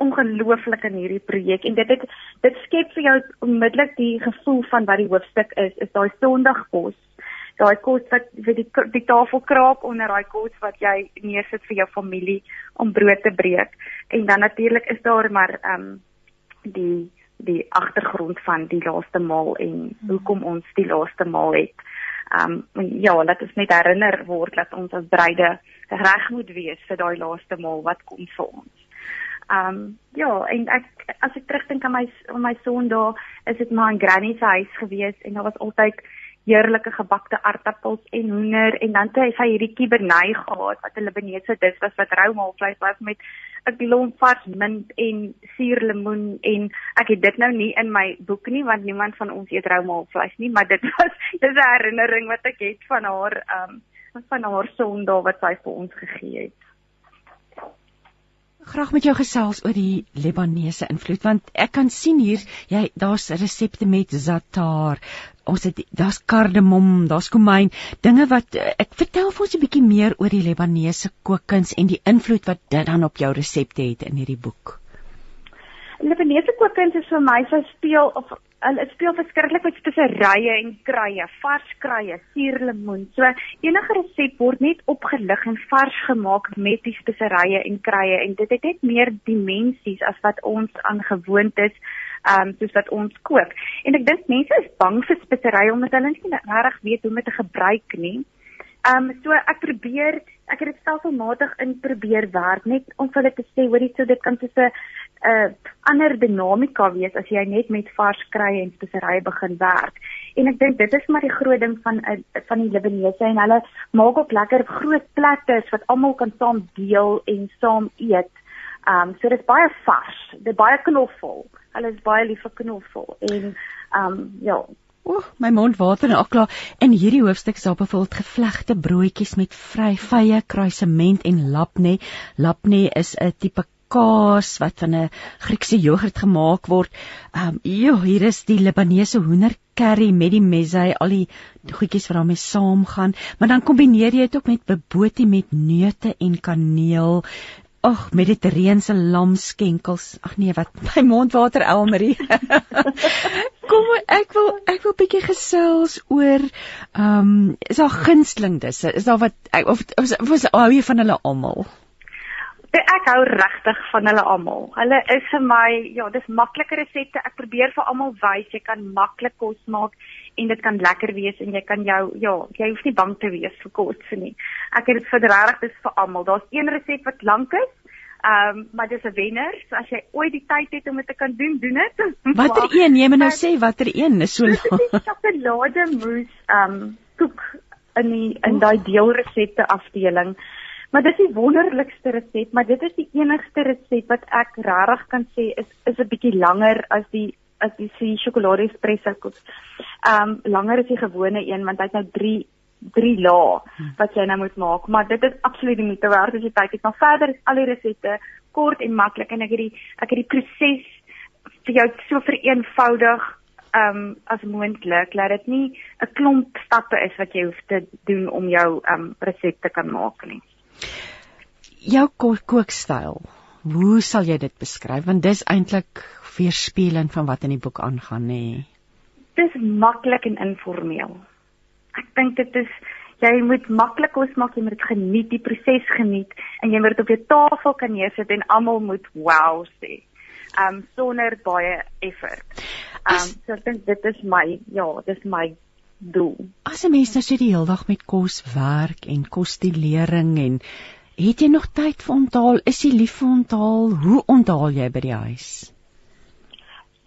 ongelooflik in hierdie projek en dit het dit skep vir jou onmiddellik die gevoel van wat die hoofstuk is, is daai Sondagkos daai kos wat vir die die tafel kraap onder daai kos wat jy neersit vir jou familie om brood te breek. En dan natuurlik is daar maar ehm um, die die agtergrond van die laaste maal en hoekom ons die laaste maal het. Ehm um, ja, laat ons net herinner word dat ons as bruide reg moet wees vir daai laaste maal wat kom vir ons. Ehm um, ja, en ek as ek terugdink aan my aan my Sondag, is dit maar in Granny se huis gewees en daar was altyd heerlike gebakte aardappels en hoender en dan het hy hierdie kibernay gehad wat hulle benese dis was wat rou maalvleis was met 'n klomp vars mint en suurlemoen en ek het dit nou nie in my boek nie want niemand van ons eet rou maalvleis nie maar dit [laughs] was dis 'n herinnering wat ek het van haar um van haar Sondag wat sy vir ons gegee het graag met jou gesels oor die Libanese invloed want ek kan sien hier jy daar's resepte met za'atar ons het daar's kardemom daar's komyn dinge wat ek vertel vir ons 'n bietjie meer oor die Libanese kookkuns en die invloed wat dit dan op jou resepte het in hierdie boek Libanese kookkuns is vir my so speel of hulle speel verskriklik met speserye en kruie, vars kruie, suurlemoen. So enige resep word net opgelig en vars gemaak met die speserye en kruie en dit het net meer dimensies as wat ons aan gewoond is ehm um, soos wat ons kook. En ek dink mense is bang vir speserye omdat hulle nie regtig weet hoe om dit te gebruik nie. Ehm um, so ek probeer ek het dit stelselmatig in probeer werk net om vir hulle te sê hoorie so dit kan so 'n 'n ander dinamika wees as jy net met vars krye en speserye begin werk. En ek dink dit is maar die groot ding van eh, van die Libanese en hulle maak ook lekker groot platters wat almal kan saam deel en saam eet. Um so dit is baie vars, dit baie knoffel. Hulle is baie lief vir knoffel en um ja, Oek, my mond water en akla. In hierdie hoofstuk is daar byvoorbeeld gevlegte broodjies met vry vye kruisement en lapne. Lapne is 'n tipe kaas wat van 'n Griekse jogurt gemaak word. Ehm um, ja, hier is die Libanese hoender curry met die mezze, al die goedjies wat daarmee saamgaan, maar dan kombineer jy dit ook met bobotie met neute en kaneel. Ag, mediterrane lamskenkels. Ag nee, wat [laughs] my mondwater Elmarie. [laughs] Kom ek wil ek wil bietjie gesels oor ehm um, is daar gunsteling dis? Is daar wat of of, of, of hou jy van hulle almal? Ek hou regtig van hulle almal. Hulle is vir my, ja, dis maklike resepte. Ek probeer vir almal wys jy kan maklik kos maak en dit kan lekker wees en jy kan jou ja, jy hoef nie bang te wees vir kos nie. Ek het dit vir regtig dis vir almal. Daar's een resep wat lank is. Ehm um, maar dis 'n wenner. So as jy ooit die tyd het om dit te kan doen, doen dit. [laughs] Watter een? Jy moet nou [laughs] sê watter een is so sjokolade mousse ehm um, koek in die in daai deelresepte afdeling. Maar dis die wonderlikste resep, maar dit is die enigste resep wat ek regtig kan sê is is 'n bietjie langer as die as die se sjokolade espresso koek. Ehm um, langer as die gewone een want hy het nou 3 drie lae wat jy nou moet maak, maar dit is absoluut die moeite werd as jy kyk net maar verder is al die resepte kort en maklik en ek het die ek het die proses vir jou so vereenvoudig um as moontlik dat dit nie 'n klomp stappe is wat jy hoef te doen om jou um resep te kan maak nie. Jou kookstyl. Hoe sal jy dit beskryf want dis eintlik weerspieëling van wat in die boek aangaan nê. Dis maklik en informeel ek dink dit is jy moet maklik kos maak, jy moet dit geniet, die proses geniet en jy moet dit op jou tafel kan neersit en almal moet wow sê. Um sonder baie effort. Um so ek dink dit is my ja, dis my doel. As 'n mens nou so die hele dag met kos werk en kosstudering en het jy nog tyd vir onthaal? Is jy lief vir onthaal? Hoe onthaal jy by die huis?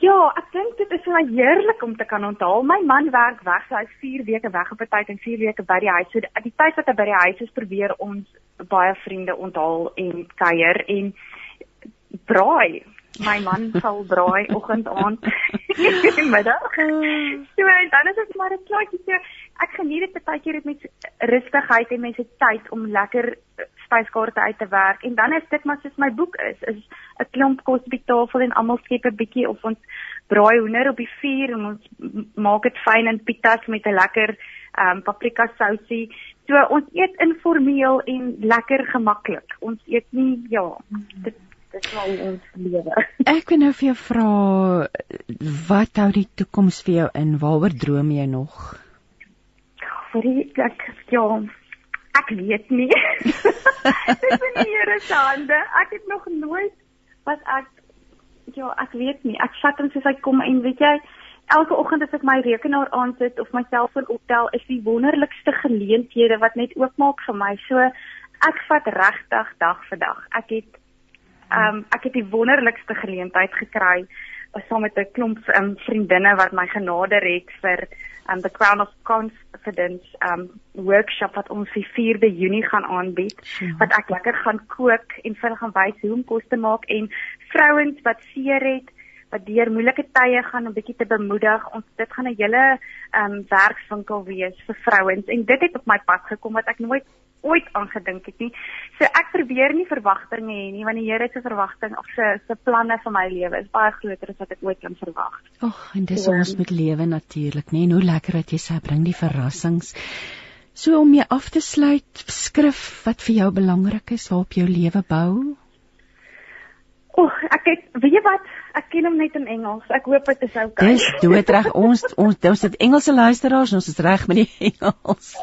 Ja, ek dink dit is baie heerlik om te kan onthaal. My man werk weg, so hy's 4 weke weg op 'n tyd en 4 weke by die huis. So die tyd wat hy by die huis is, probeer ons baie vriende onthaal en kuier en braai. My man [laughs] sal braai oggend aand en [laughs] [laughs] middag. So en dan is dit maar 'n klaartjie. So ek geniet dit baie keer met rustigheid en mense tyd om lekker spyskaarte uit te werk en dan is dit maar soos my boek is is 'n klomp kos op die tafel en almal skep 'n bietjie of ons braai hoender op die vuur en ons maak dit fyn in pitas met 'n lekker um, paprika sousie. So ons eet informeel en lekker gemaklik. Ons eet nie ja, dit dit is al ons lewe. [laughs] Ek wil nou vir jou vra wat hou die toekoms vir jou in? Waaroor droom jy nog? Vir die ek ja, Ek weet nie. [laughs] Dit is in die Here se hande. Ek het nog nooit wat ek ja, ek weet nie. Ek vat hom soos hy kom en weet jy, elke oggend as ek my rekenaar aansit of my selfoon optel, is die wonderlikste geleenthede wat net oopmaak vir my. So ek vat regtig dag vir dag. Ek het ehm um, ek het die wonderlikste geleentheid gekry saam met 'n klomp um, vriendinne wat my genader het vir um, the Crown of Confidence um workshop wat ons die 4de Junie gaan aanbied ja. wat ek lekker gaan kook en vir hulle gaan wys hoe om kos te maak en vrouens wat seer het wat deur moeilike tye gaan 'n bietjie te bemoedig. Ons dit gaan 'n hele um werkswinkel wees vir vrouens en dit het op my pad gekom wat ek nooit ooit aangedink het nie. So ek probeer nie verwagtinge hê nie want die Here se verwagting of se se planne vir my lewe is baie groter as wat ek ooit kan verwag. Ag, en dis ja. ons met lewe natuurlik, nê? Hoe lekker dat jy sê bring die verrassings. So om mee af te sluit, skrif wat vir jou belangrik is, waarop jou lewe bou. Oek, ek het weet jy wat, ek ken hom net in Engels. Ek hoop dit is oukei. Okay. Dis doodreg. ons ons ons het Engelse luisteraars, ons is reg met die [laughs] Engels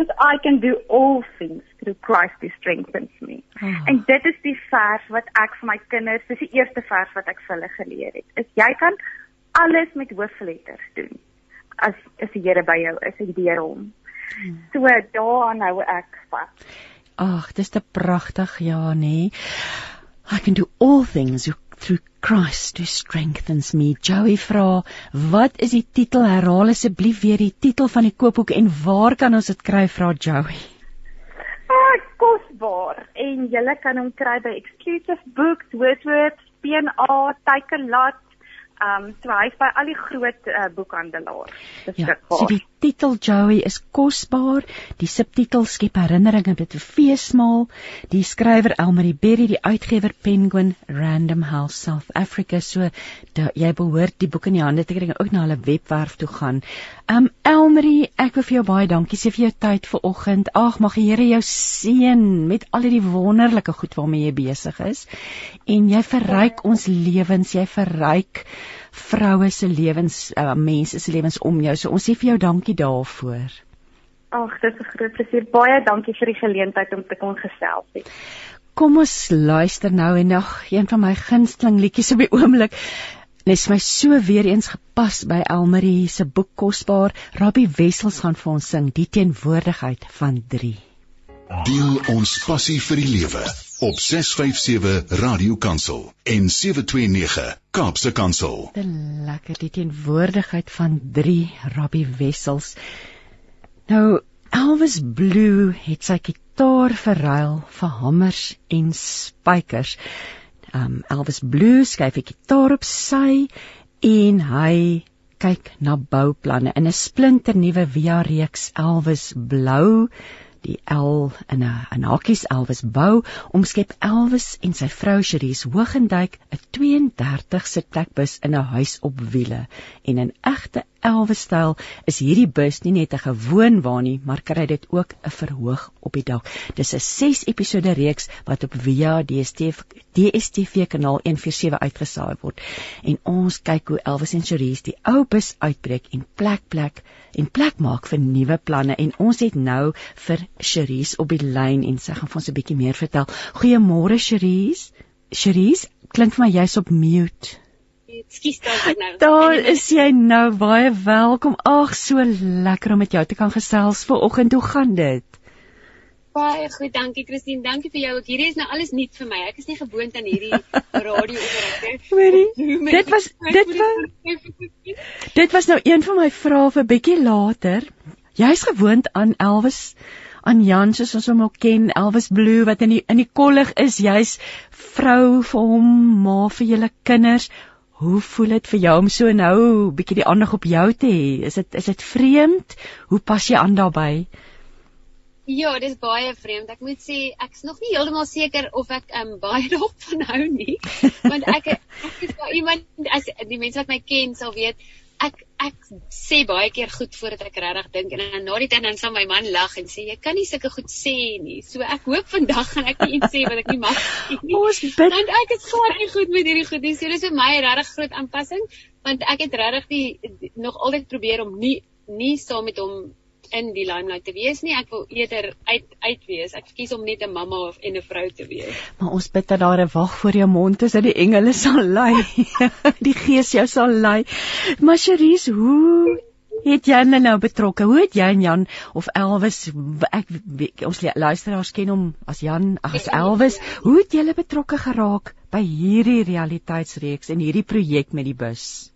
is I can do all things through Christ who strengthens me. Oh. En dit is die vers wat ek vir my kinders, dis die eerste vers wat ek vir hulle geleer het. Is jy kan alles met hoofletters doen as as die Here by jou is en deur hom. Hmm. So daaraan hou ek vas. Ag, dis te pragtig ja, nee. I can do all things through Christ who strengthens me. Joey vra, wat is die titel? Herhaal asseblief weer die titel van die koopboek en waar kan ons dit kry? Vra Joey. Ah, kosbaar. En jy kan hom kry by Exclusive Books, Wordsworth, P&A, Takealot, Ehm um, so hy's by al die groot uh, boekhandelaars. Ja, so die titel Joey is kosbaar. Die subtitel skep herinneringe met 'n feesmaal. Die skrywer Elmarie Berry, die uitgewer Penguin Random House South Africa. So da, jy behoort die boek in die hande te kry en ook na hulle webwerf toe gaan. Um Elmarie, ek wil vir jou baie dankie sê vir jou tyd vanoggend. Ag, mag die Here jou seën met al die wonderlike goed waarmee jy besig is. En jy verryk ons lewens, jy verryk vroue se lewens, uh, mense se lewens om jou. So ons sê vir jou dankie daarvoor. Ag, dit is 'n groot plesier. Baie dankie vir die geleentheid om te kon gesels het. Kom ons luister nou en nog een van my gunsteling liedjies op die oomblik. Nes my so weer eens gepas by Elmarie se boek kosbaar. Rabbi Wessels gaan vir ons sing die teenwoordigheid van 3. Deel ons passie vir die lewe op 657 Radio Kansel en 729 Kaapse Kansel. Te lekker die teenwoordigheid van 3 Rabbi Wessels. Nou Elvis Blue het sy kitaar verruil vir hamers en spykers. Um Elvis Blue skryf 'n kitaar op sy en hy kyk na bouplanne in 'n splinter nuwe Via reeks Elvis Blou. Die L in 'n 'n hakies Elvis bou omskep Elvis en sy vrou Cherise Hoogendyk 'n 32 sitplekbus in 'n huis op wiele en in egte Elvis styl is hierdie bus nie net 'n gewoon wa nie maar kry dit ook 'n verhoog op die dak dis 'n 6 episode reeks wat op Via DStv DStv kanaal 147 uitgesaai word en ons kyk hoe Elvis en Cherise die ou bus uitbreek en plek plek en plek maak vir nuwe planne en ons het nou vir Cherise op die lyn en sy gaan vir ons 'n bietjie meer vertel. Goeiemôre Cherise. Cherise, klink vir my jy's op mute. Ekskuus daar nou. Daar is jy nou baie welkom. Ag, so lekker om met jou te kan gesels vanoggend. Hoe gaan dit? Baie goed, dankie Christine. Dankie vir jou. Ek hierdie is nou alles nuut vir my. Ek is nie gewoond aan hierdie [laughs] radio operateur. Hoorie. Dit was [laughs] dit was Dit was nou een van my vrae vir bietjie later. Jy's gewoond aan Elvis aan Jan soos ons hom ook ken, Elvis Blue wat in die in die kollig is. Jy's vrou vir hom, ma vir julle kinders. Hoe voel dit vir jou om so nou bietjie die aandag op jou te hê? Is dit is dit vreemd? Hoe pas jy aan daarbey? Ja, dit is baie vreemd. Ek moet sê ek's nog nie heeltemal seker of ek um, baie [laughs] daarop van hou nie. Want ek ek is iemand as die mense wat my ken sal weet, ek ek sê baie keer goed voordat ek regtig dink en dan na die tyd dan sal my man lag en sê jy kan nie sulke goed sê nie. So ek hoop vandag gaan ek nie iets sê wat ek nie mag nie. Ons bid. Want ek is glad nie goed met hierdie goed nie. So dis vir my 'n regtig groot aanpassing want ek het regtig die nog altyd probeer om nie nie saam met hom in die limelight te wees nie. Ek wil eerder uit uit wees. Ek kies om net 'n mamma of en 'n vrou te wees. Maar ons bid dat daar 'n wag voor jou mond is dat die engele sal lei. [laughs] die gees jou sal lei. Maar Cherise, hoe het jy hulle nou betrokke? Hoe het jy en Jan of Elvis ek ons luisteraars ken hom as Jan as Elvis. Hoe het julle betrokke geraak by hierdie realiteitsreeks en hierdie projek met die bus?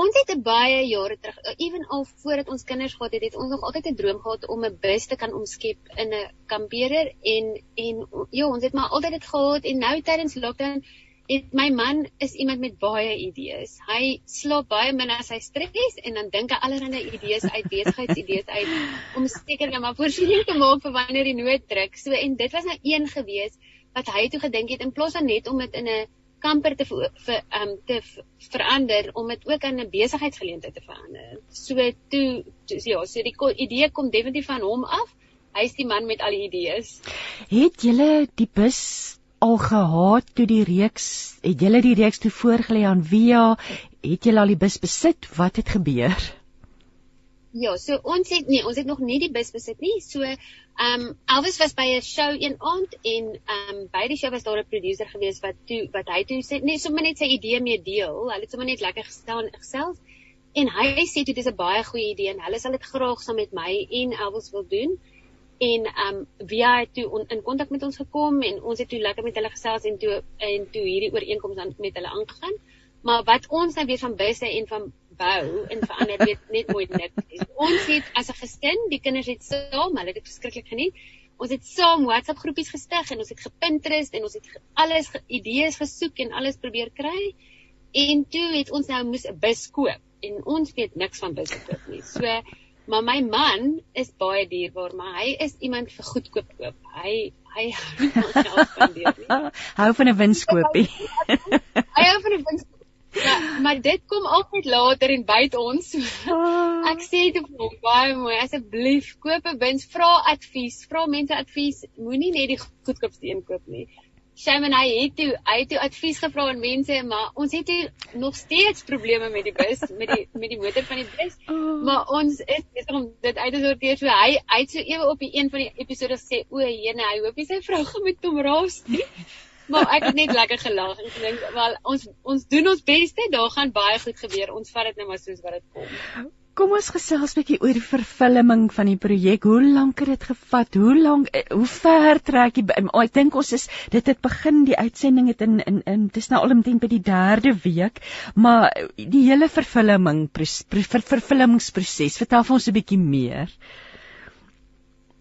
Ons het baie jare terug, ewen al voordat ons kinders gehad het, het ons nog altyd 'n droom gehad om 'n bus te kan omskep in 'n kampeerder en en ja, ons het maar altyd dit gehad en nou tydens lockdown het my man is iemand met baie idees. Hy slaap baie min as hy stres en dan dink hy allerlei idees uit, [laughs] besigheidsidees uit om seker net maar voorsiening te maak vir wanneer die nood druk. So en dit was nou een gewees wat hy toe gedink het in plaas van net om dit in 'n kamper te vir um te verander om dit ook aan 'n besigheidsgeleentheid te verander. So toe ja, so die idee kom definitief van hom af. Hy's die man met al die idees. Het julle die bus al gehad toe die reeks het julle die reeks toe voorgelê aan Via het julle al die bus besit wat het gebeur Ja, so ons het nee, ons het nog nie die bus besit nie. So, ehm um, Elvis was by 'n show een aand en ehm um, by die show was daar 'n producer gewees wat toe wat hy toe sê nee, sommer net sy idee mee deel. Hulle het sommer net lekker gestaan gesels en hy sê dit is 'n baie goeie idee en hulle sal dit graag saam met my en Elvis wil doen. En ehm um, via het toe on, in kontak met ons gekom en ons het toe lekker met hulle gesels en toe en toe hierdie ooreenkoms aan met hulle aangegaan. Maar wat ons nou weet van busse en van bou en verander weet net nooit niks. Ons het as 'n gesin, die kinders het saam, hulle het dit verskriklik geniet. Ons het saam WhatsApp groepies gestig en ons het gepinterest en ons het alles idees gesoek en alles probeer kry. en toe het ons nou moes 'n bus koop en ons weet niks van busse koop nie. So maar my man is baie dierbaar, maar hy is iemand vir goedkoop koop. Hy hy [laughs] hou van geld spandeer nie. hou van 'n winskoopie. hy hou van 'n winskoopie. Ja, maar dit kom altyd later en byt ons. Ek sê dit vir hom baie mooi. Asseblief koop 'n wins, vra advies, vra mense advies. Moenie net die goedkoopste een koop nie. Shaman hy het toe, hy het toe advies gevra aan mense, maar ons het toe nog steeds probleme met die bus, met die met die motor van die bus. Maar ons is besig om dit uit te sorteer. So hy hy het so ewe op die een van die episode gesê, "O, jene, hy hoop hy sy vrou gaan met hom raas nie." Maar ek het net lekker gelag en gedink wel ons ons doen ons beste daar gaan baie goed gebeur ons vat dit net maar soos wat dit kom Kom ons gesels bietjie oor die vervulling van die projek. Hoe lank het dit gevat? Hoe lank eh, hoe ver trek jy? Oh, ek dink ons is dit het begin die uitsending het in in in dis nou alomtrent by die 3de week, maar die hele vervulling ver, vervullingsproses. Vertel vir ons 'n bietjie meer.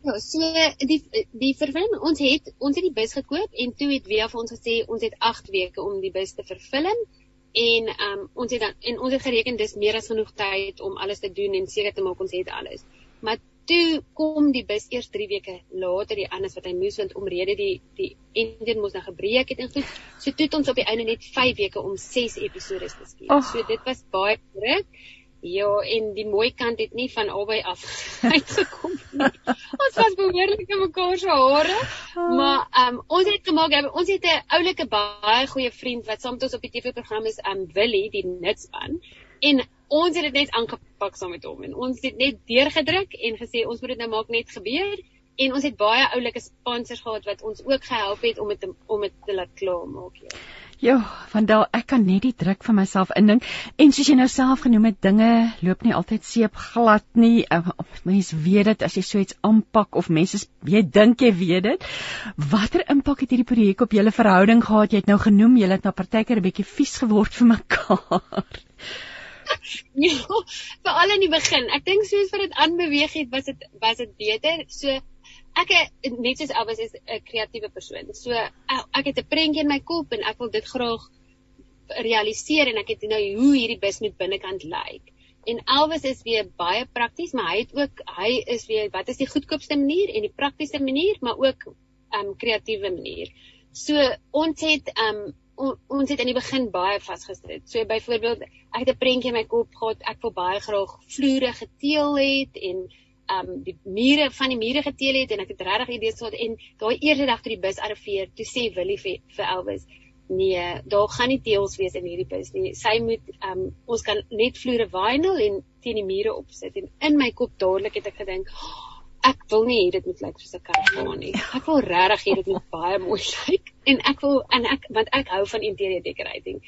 Ja, so die die vervulling ons het ons het die bus gekoop en toe het Via vir ons gesê ons het 8 weke om die bus te vervulling en um, ons het dan en ons het gereken dis meer as genoeg tyd om alles te doen en seker te maak ons het alles. Maar toe kom die bus eers 3 weke later die anders wat hy moes want omrede die die engine moes nou gebreek het en goed. So toe het ons op die einde net 5 weke om 6 episode te skiet. Oh. So dit was baie druk. Ja, en die mooi kant het nie van albei af [laughs] uitgekom nie. ons was behoorlik in mekaar se hare, oh. maar um, ons het gemaak, ons het 'n oulike baie goeie vriend wat saam met ons op die TV-program is, um, Willie, die nutspan. En ons het dit net aangepak saam met hom en ons het net deurgedruk en gesê ons moet dit nou maak net gebeur en ons het baie oulike sponsors gehad wat ons ook gehelp het om dit om dit te laat klaar maak. Ja. Ja, van daal ek kan net die druk van myself indink en soos jy nou self genoem het, dinge loop nie altyd seep glad nie. Uh, mense weet dit as jy so iets aanpak of mense jy dink jy weet dit. Watter impak het hierdie projek op julle verhouding gehad? Jy het nou genoem julle het nou partykeer 'n bietjie vies geword vir mekaar. [laughs] Ja, veral in die begin. Ek dink soos vir dit aanbeweeg het, was dit was dit beter. So ek net soos Elvis is 'n kreatiewe persoon. So ek het 'n prentjie in my kop en ek wil dit graag realiseer en ek het nou hoe hierdie bus moet binnekant lyk. En Elvis is weer baie prakties, maar hy het ook hy is weer wat is die goedkoopste manier en die praktiese manier, maar ook 'n um, kreatiewe manier. So ons het um on, ons het in die begin baie vasgesit. So byvoorbeeld ek het 'n prentjie in my kop gehad, ek wil baie graag vloere geteel het en um die mure van die mure geteel het en ek het regtig idees gehad en daai eerste dag toe die bus arriveer, toe sê Willie vir, vir Elvis, nee, daar gaan nie teels wees in hierdie bus nie. Sy moet um ons kan net vloere vinyl en teen die mure opsit en in my kop dadelik het ek gedink Ek wil nie hê dit moet lyk soos 'n karavaan nie. Ek wil regtig hê dit moet baie mooi [laughs] lyk en ek wil en ek want ek hou van interior decorating.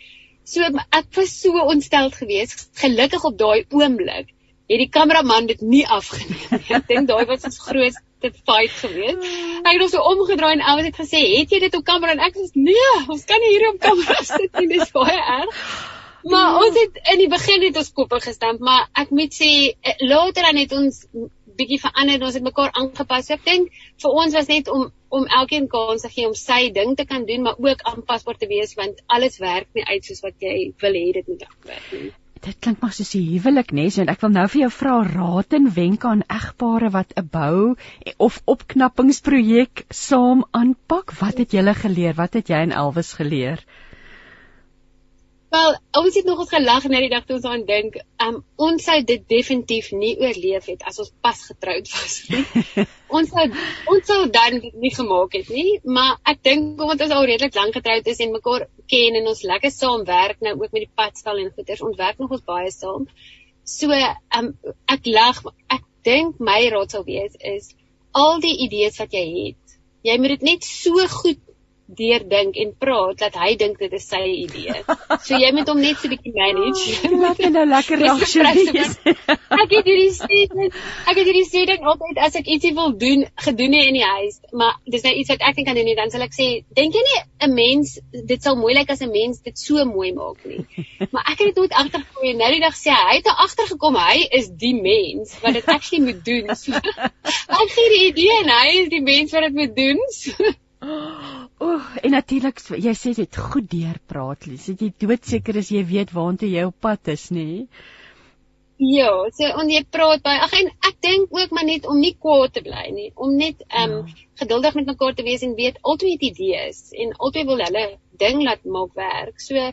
So ek was so ontsteld geweest. Gelukkig op daai oomblik het die kameraman dit nie afgeneem nie. Ek dink daai was ons grootste fight geweest. Hy het ons so omgedraai en ouers het gesê, "Het jy dit op kamera?" En ek sê, "Nee, ons kan nie hier op kamera [laughs] sit nie. Dit is baie erg." Maar ons het in die begin het ons koppe gestamp, maar ek moet sê eh, later dan het ons bietjie verander en ons het mekaar aangepas. So ek dink vir ons was net om om elkeen kans te gee om sy ding te kan doen, maar ook aanpasbaar te wees want alles werk nie uit soos wat jy wil hê dit moet werk nie. Dit klink maar soos 'n huwelik nes en ek wil nou vir jou vra raad en wenke aan egpare wat 'n bou of opknappingsprojek saam aanpak. Wat het julle geleer? Wat het jy en Elvis geleer? Wel, ons het nog ons gelag na die dag toe ons aan dink, um, ons sou dit definitief nie oorleef het as ons pas getroud was nie. [laughs] ons sou ons sou dan nie gemaak het nie, maar ek dink omdat ons al redelik lank getroud is en mekaar ken en ons lekker saam werk nou ook met die padstal en goeders, ons werk nog ons baie saam. So, um, ek lag, ek dink my raad sou wees is al die idees wat jy het, jy moet dit net so goed deurdink en praat dat hy dink dit is sy idee. So jy moet hom net so 'n bietjie manage. Oh, laat hom nou lekker rasioneer. ek het hierdie sê ek het hierdie sê ding altyd as ek ietsie wil doen, gedoen het in die huis, maar dis nou iets wat ek nie kan doen nie, dan sal ek sê, dink jy nie 'n mens dit sal mooi lyk as 'n mens dit so mooi maak nie. [laughs] Maar ek het dit nooit agtergekom en nou die dag sê hy, hy het agtergekom hy is die mens wat dit actually moet doen. [laughs] So, [laughs] ek gee die idee en hy is die mens wat dit moet doen. So. Ooh, en natuurlik jy sê dit goed deurpraat, Lies. Jy doodseker is jy weet waartoe jy op pad is, nê? Nee? Ja, so en jy praat baie. Ag en ek dink ook maar net om nie kwaad te bly nie, om net ehm um, ja. geduldig met mekaar te wees en weet altyd het idees en altyd wil hulle ding laat maak werk. So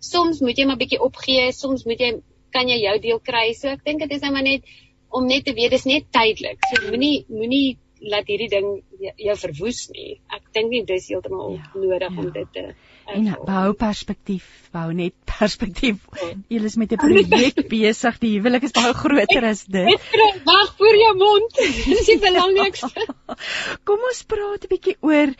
soms moet jy maar bietjie opgee, soms moet jy kan jy jou deel kry. So ek dink dit is nou maar net om net te weet dis net tydelik. So moenie moenie laat hierdie ding jou verwoes nie. Ek dink nie dis heeltemal ja, nodig ja. om dit te En behou perspektief, behou net [laughs] perspektief. Jy is met 'n projek [laughs] besig, die huwelik is baie groter as dit. Wag voor jou mond. [laughs] Dis die belangrikste. Kom ons praat 'n bietjie oor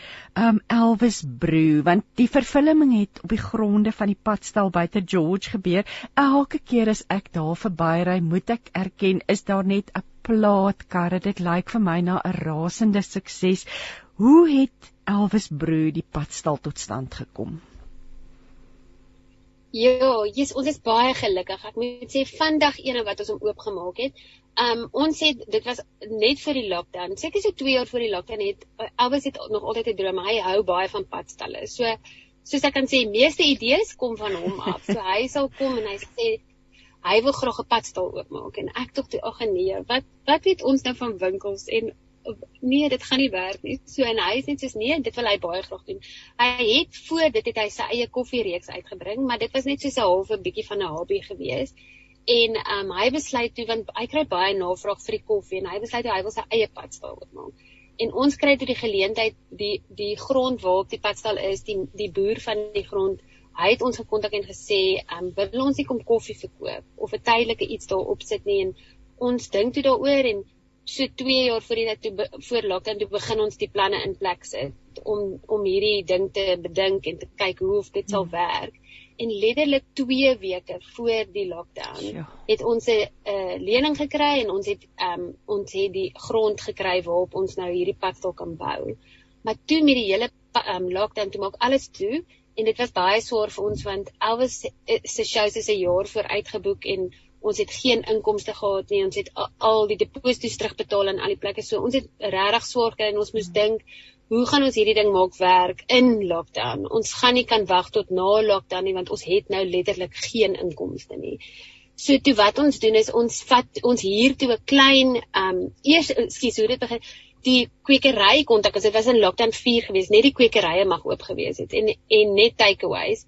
um Elvis Brew, want die vervulling het op die gronde van die padstal buite George gebeur. Elke keer as ek daar verbyry, moet ek erken, is daar net 'n plaatkarre. Dit lyk vir my na 'n rasende sukses. Hoe het Elvis Brew die padstal tot stand gekom? Ja, yes, ons is baie gelukkig. Ek moet sê vandag ene wat ons hom oopgemaak het. Um ons het dit was net vir die lockdown. Seker so 2 jaar voor die lockdown het uh, Elvis het nog altyd 'n droom. Hy hou baie van padstalle. So soos ek kan sê, meeste idees kom van hom af. So hy sal kom en hy sê hy wil graag 'n padstal oopmaak en ek tog toe ag nee, wat wat weet ons nou van winkels en nee, dit gaan nie werk nie. So en hy sê soos nee, dit wil hy baie graag doen. Hy het voor dit het hy sy eie koffiereeks uitgebring, maar dit was net soos 'n halwe bietjie van 'n hobby gewees. En um, hy besluit toe want hy kry baie navraag vir die koffie en hy besluit hy wil sy eie padstal oopmaak. En ons kry toe die geleentheid die die grond waarop die padstal is, die die boer van die grond Hy het ons gekontak en gesê, "Um wil ons nie kom koffie verkoop of 'n tydelike iets daar opsit nie." En ons dink toe daaroor en so 2 jaar voor dit toe voor lockdown toe begin ons die planne in plek sit om om hierdie ding te bedink en te kyk hoe of dit sal hmm. werk. En letterlik 2 weke voor die lockdown ja. het ons 'n uh, lening gekry en ons het um ons het die grond gekry waarop ons nou hierdie padstal kan bou. Maar toe met die hele um lockdown toe maak alles toe en dit was baie swaar vir ons want Elvis se shows is 'n jaar vooruit geboek en ons het geen inkomste gehad nie. Ons het al die deposito's terugbetaal aan al die plekke. So ons het regtig swaar gekry en ons moes dink hoe gaan ons hierdie ding maak werk in lockdown? Ons gaan nie kan wag tot na lockdown nie want ons het nou letterlik geen inkomste nie. So toe wat ons doen is ons vat ons huur toe 'n klein um eers skus hoe dit begin die kwekery kontak as dit was in lockdown 4 gewees net die kwekerye mag oop gewees het en en net takeaways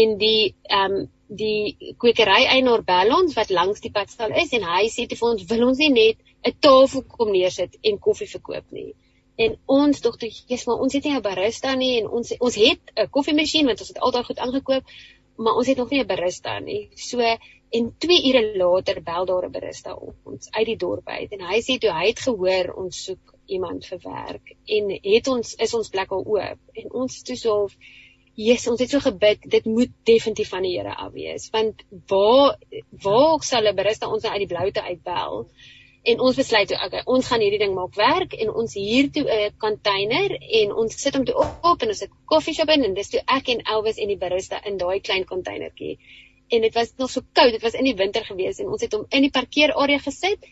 en die um die kwekery eienaar bel ons wat langs die padstal is en hy sê te vir ons wil ons nie net 'n tafel kom neersit en koffie verkoop nie. En ons dogter, Jesus, maar ons het nie 'n barista nie en ons ons het 'n koffiemasjien want ons het altyd goed aangekoop, maar ons het nog nie 'n barista nie. So en 2 ure later bel daar 'n barista ons uit die dorp uit en hy sê toe hy het gehoor ons soek iemand vir werk en het ons is ons plek al oop en ons toe so Jesus, ons het so gebid, dit moet definitief van die Here af wees, want waar waar sal 'n barista ons nou uit die bloute uitbel? En ons besluit toe, okay, ons gaan hierdie ding maak werk en ons huur toe 'n container en ons sit hom toe op en ons het koffieshop in en dis toe ek en Elvis en die barista in daai klein containertjie. En dit was nog so koud, dit was in die winter gewees en ons het hom in die parkeerarea gesit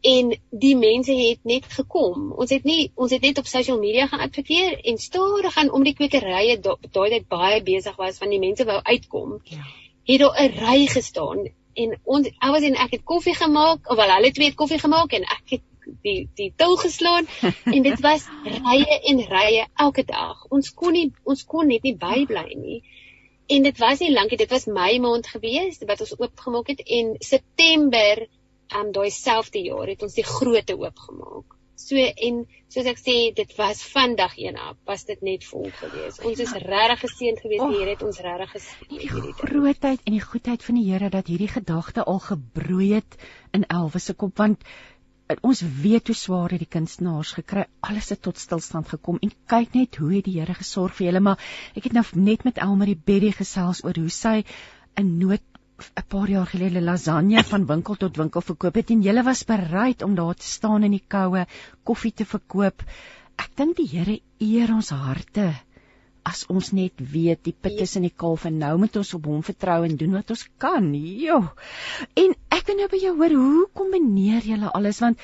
en die mense het net gekom. Ons het nie ons het net op social media gaan adverteer en stadig gaan om die kwekerye daai tyd baie besig was van die mense wou uitkom. Ja. Het daar 'n ry gestaan en ons ouers en ek het koffie gemaak of wel hulle twee het koffie gemaak en ek het die die til geslaan [laughs] en dit was rye en rye elke dag. Ons kon nie ons kon net nie bybly nie. En dit was nie lank nie, dit was Mei maand gewees wat ons oopgemaak het en September um daai selfde jaar het ons die groote oopgemaak. So en soos ek sê, dit was vandag een af, was dit net vol gewees. Ons is regtig geseënd gewees, die Here het ons regtig geseën hierdie grootheid en die goedheid van die Here dat hierdie gedagte al gebroei het in Elwes se kop want ons weet hoe swaar het die kunstenaars gekry. Alles het tot stilstand gekom en kyk net hoe het die Here gesorg vir julle, maar ek het nou net met Elmarie Berry gesels oor hoe sy 'n nood 'n paar jaar gelede lasagne van winkel tot winkel verkoop het en jy was bereid om daar te staan in die koue koffie te verkoop. Ek dink die Here eer ons harte as ons net weet die put is in die kalf en nou moet ons op hom vertrou en doen wat ons kan. Jo. En ek wil nou by jou hoor, hoe kombineer julle alles want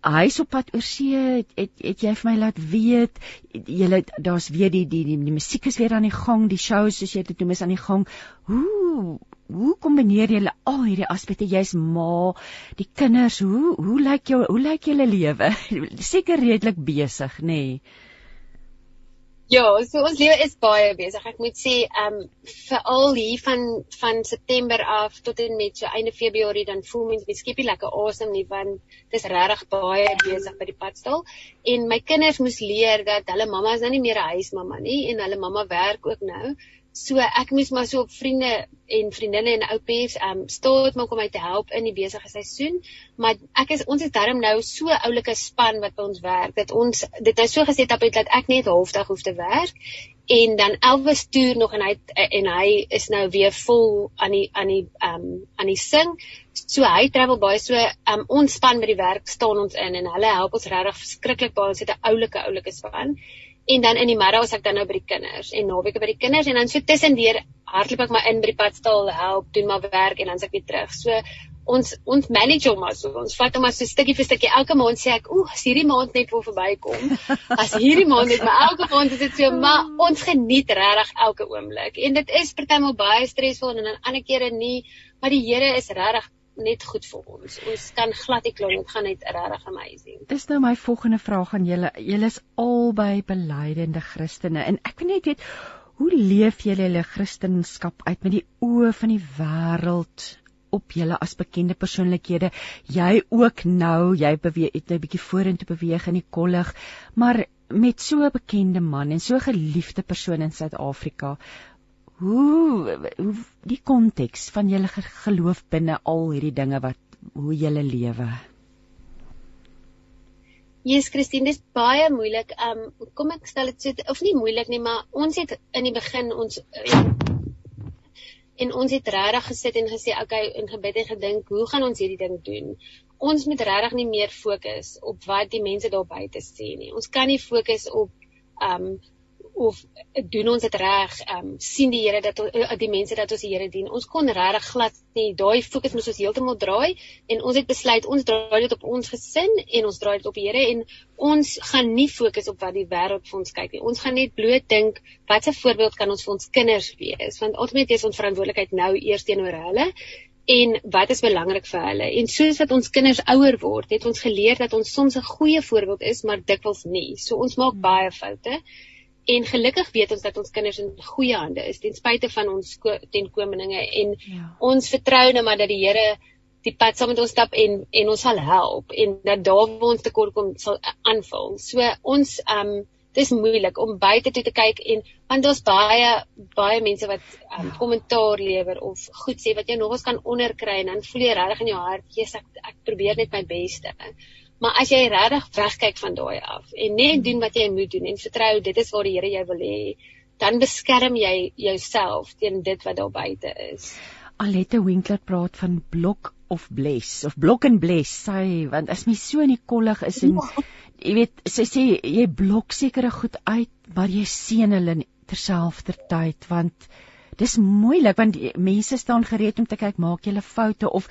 huis op pad oor see het, het, het jy vir my laat weet jy daar's weer die die die, die musiek is weer aan die gang die shows soos jy dit noem is aan die gang hoe hoe kombineer jy al hierdie aspekte jy's ma die kinders hoe hoe lyk jou hoe lyk julle lewe [laughs] seker redelik besig nê nee. Ja, so ons lewe is baie besig. Ek moet sê, ehm um, veral hier van van September af tot en met so einde Februarie dan voel mens mens skiepie lekker asem nie want dit is regtig baie besig by die padstal. En my kinders moes leer dat hulle mamma is nou nie meer 'n huismamma nie en hulle mamma werk ook nou. So ek moes maar so op vriende en vriendinne en oupies um staat maak om my te help in die besige seisoen, maar ek is ons is darm nou so oulike span wat by ons werk dat ons dit nou so geset het dat ek net halfdag hoef te werk en dan Elvis toer nog en hy en hy is nou weer vol aan die aan die um aan die sing. So hy travel baie so um ons span by die werk staan ons in en hulle help ons regtig verskriklik baie. Ons het 'n oulike oulike span en dan in die middag was ek dan nou by die kinders en naweke by die kinders en dan so tussendeur hardloop ek maar in by die padstal help doen maar werk en dan se ek weer terug. So ons ons manage hom maar so. Ons vat hom maar so stukkie vir stukkie. Elke maand sê ek oeh as hierdie maand net wil verbykom as hierdie maand net maar elke maand is dit so maar ons geniet regtig elke oomblik. En dit is partymal baie stresvol en dan ander kere nie maar die Here is regtig net goed vir ons. Ons kan glad nie kla, dit gaan net regtig amazing. Dis nou my volgende vraag aan julle. Julle is albei belydende Christene en ek wil net weet hoe leef julle julle Christendom uit met die oë van die wêreld op julle as bekende persoonlikhede. Jy ook nou, jy beweeg het nou 'n bietjie vorentoe beweeg in die kollig, maar met so 'n bekende man en so geliefde persoon in Suid-Afrika, hoe hoe die konteks van julle geloof binne al hierdie dinge wat hoe julle lewe. Jesus Christine, dit is baie moeilik. Um kom ek stel dit so of nie moeilik nie, maar ons het in die begin ons en ons het regtig gesit en gesê, okay, in gebed en gedink, hoe gaan ons hierdie ding doen? Ons moet regtig nie meer fokus op wat die mense daar buite sê nie. Ons kan nie fokus op um of doen ons dit reg? Ehm um, sien die Here dat uh, die mense dat ons die Here dien. Ons kon regtig glad nie daai fokus moet ons heeltemal draai en ons het besluit ons draai dit op ons gesin en ons draai dit op die Here en ons gaan nie fokus op wat die wêreld vir ons kyk nie. Ons gaan net bloot dink wat 'n voorbeeld kan ons vir ons kinders wees? Want ultimately is ons verantwoordelikheid nou eers teenoor hulle en wat is belangrik vir hulle. En soos wat ons kinders ouer word, het ons geleer dat ons soms 'n goeie voorbeeld is, maar dikwels nie. So ons maak baie foute. En gelukkig weet ons dat ons kinders in goeie hande is ten spyte van ons tenkominge en ja. ons vertrou nou maar dat die Here die pad saam met ons stap en en ons sal help en dat daar waar ons tekort kom sal aanvul. So ons um dis moeilik om buite toe te kyk en want daar's baie baie mense wat um kommentaar lewer of goed sê wat jy nog eens kan onderkry en dan voel jy regtig in jou hart, Jesus ek ek probeer net my beste. Maar as jy regtig wegkyk van daai af en net doen wat jy moet doen en vertrou dit is waar die Here jou wil hê, dan beskerm jy jouself teen dit wat daar buite is. Alette Winkler praat van blok of bless of blok en bless sê want as mens so in die kollig is en ja. jy weet sy sê jy blok sekere goed uit maar jy seën hulle terselfdertyd want dis moeilik want mense staan gereed om te kyk maak jy 'n foute of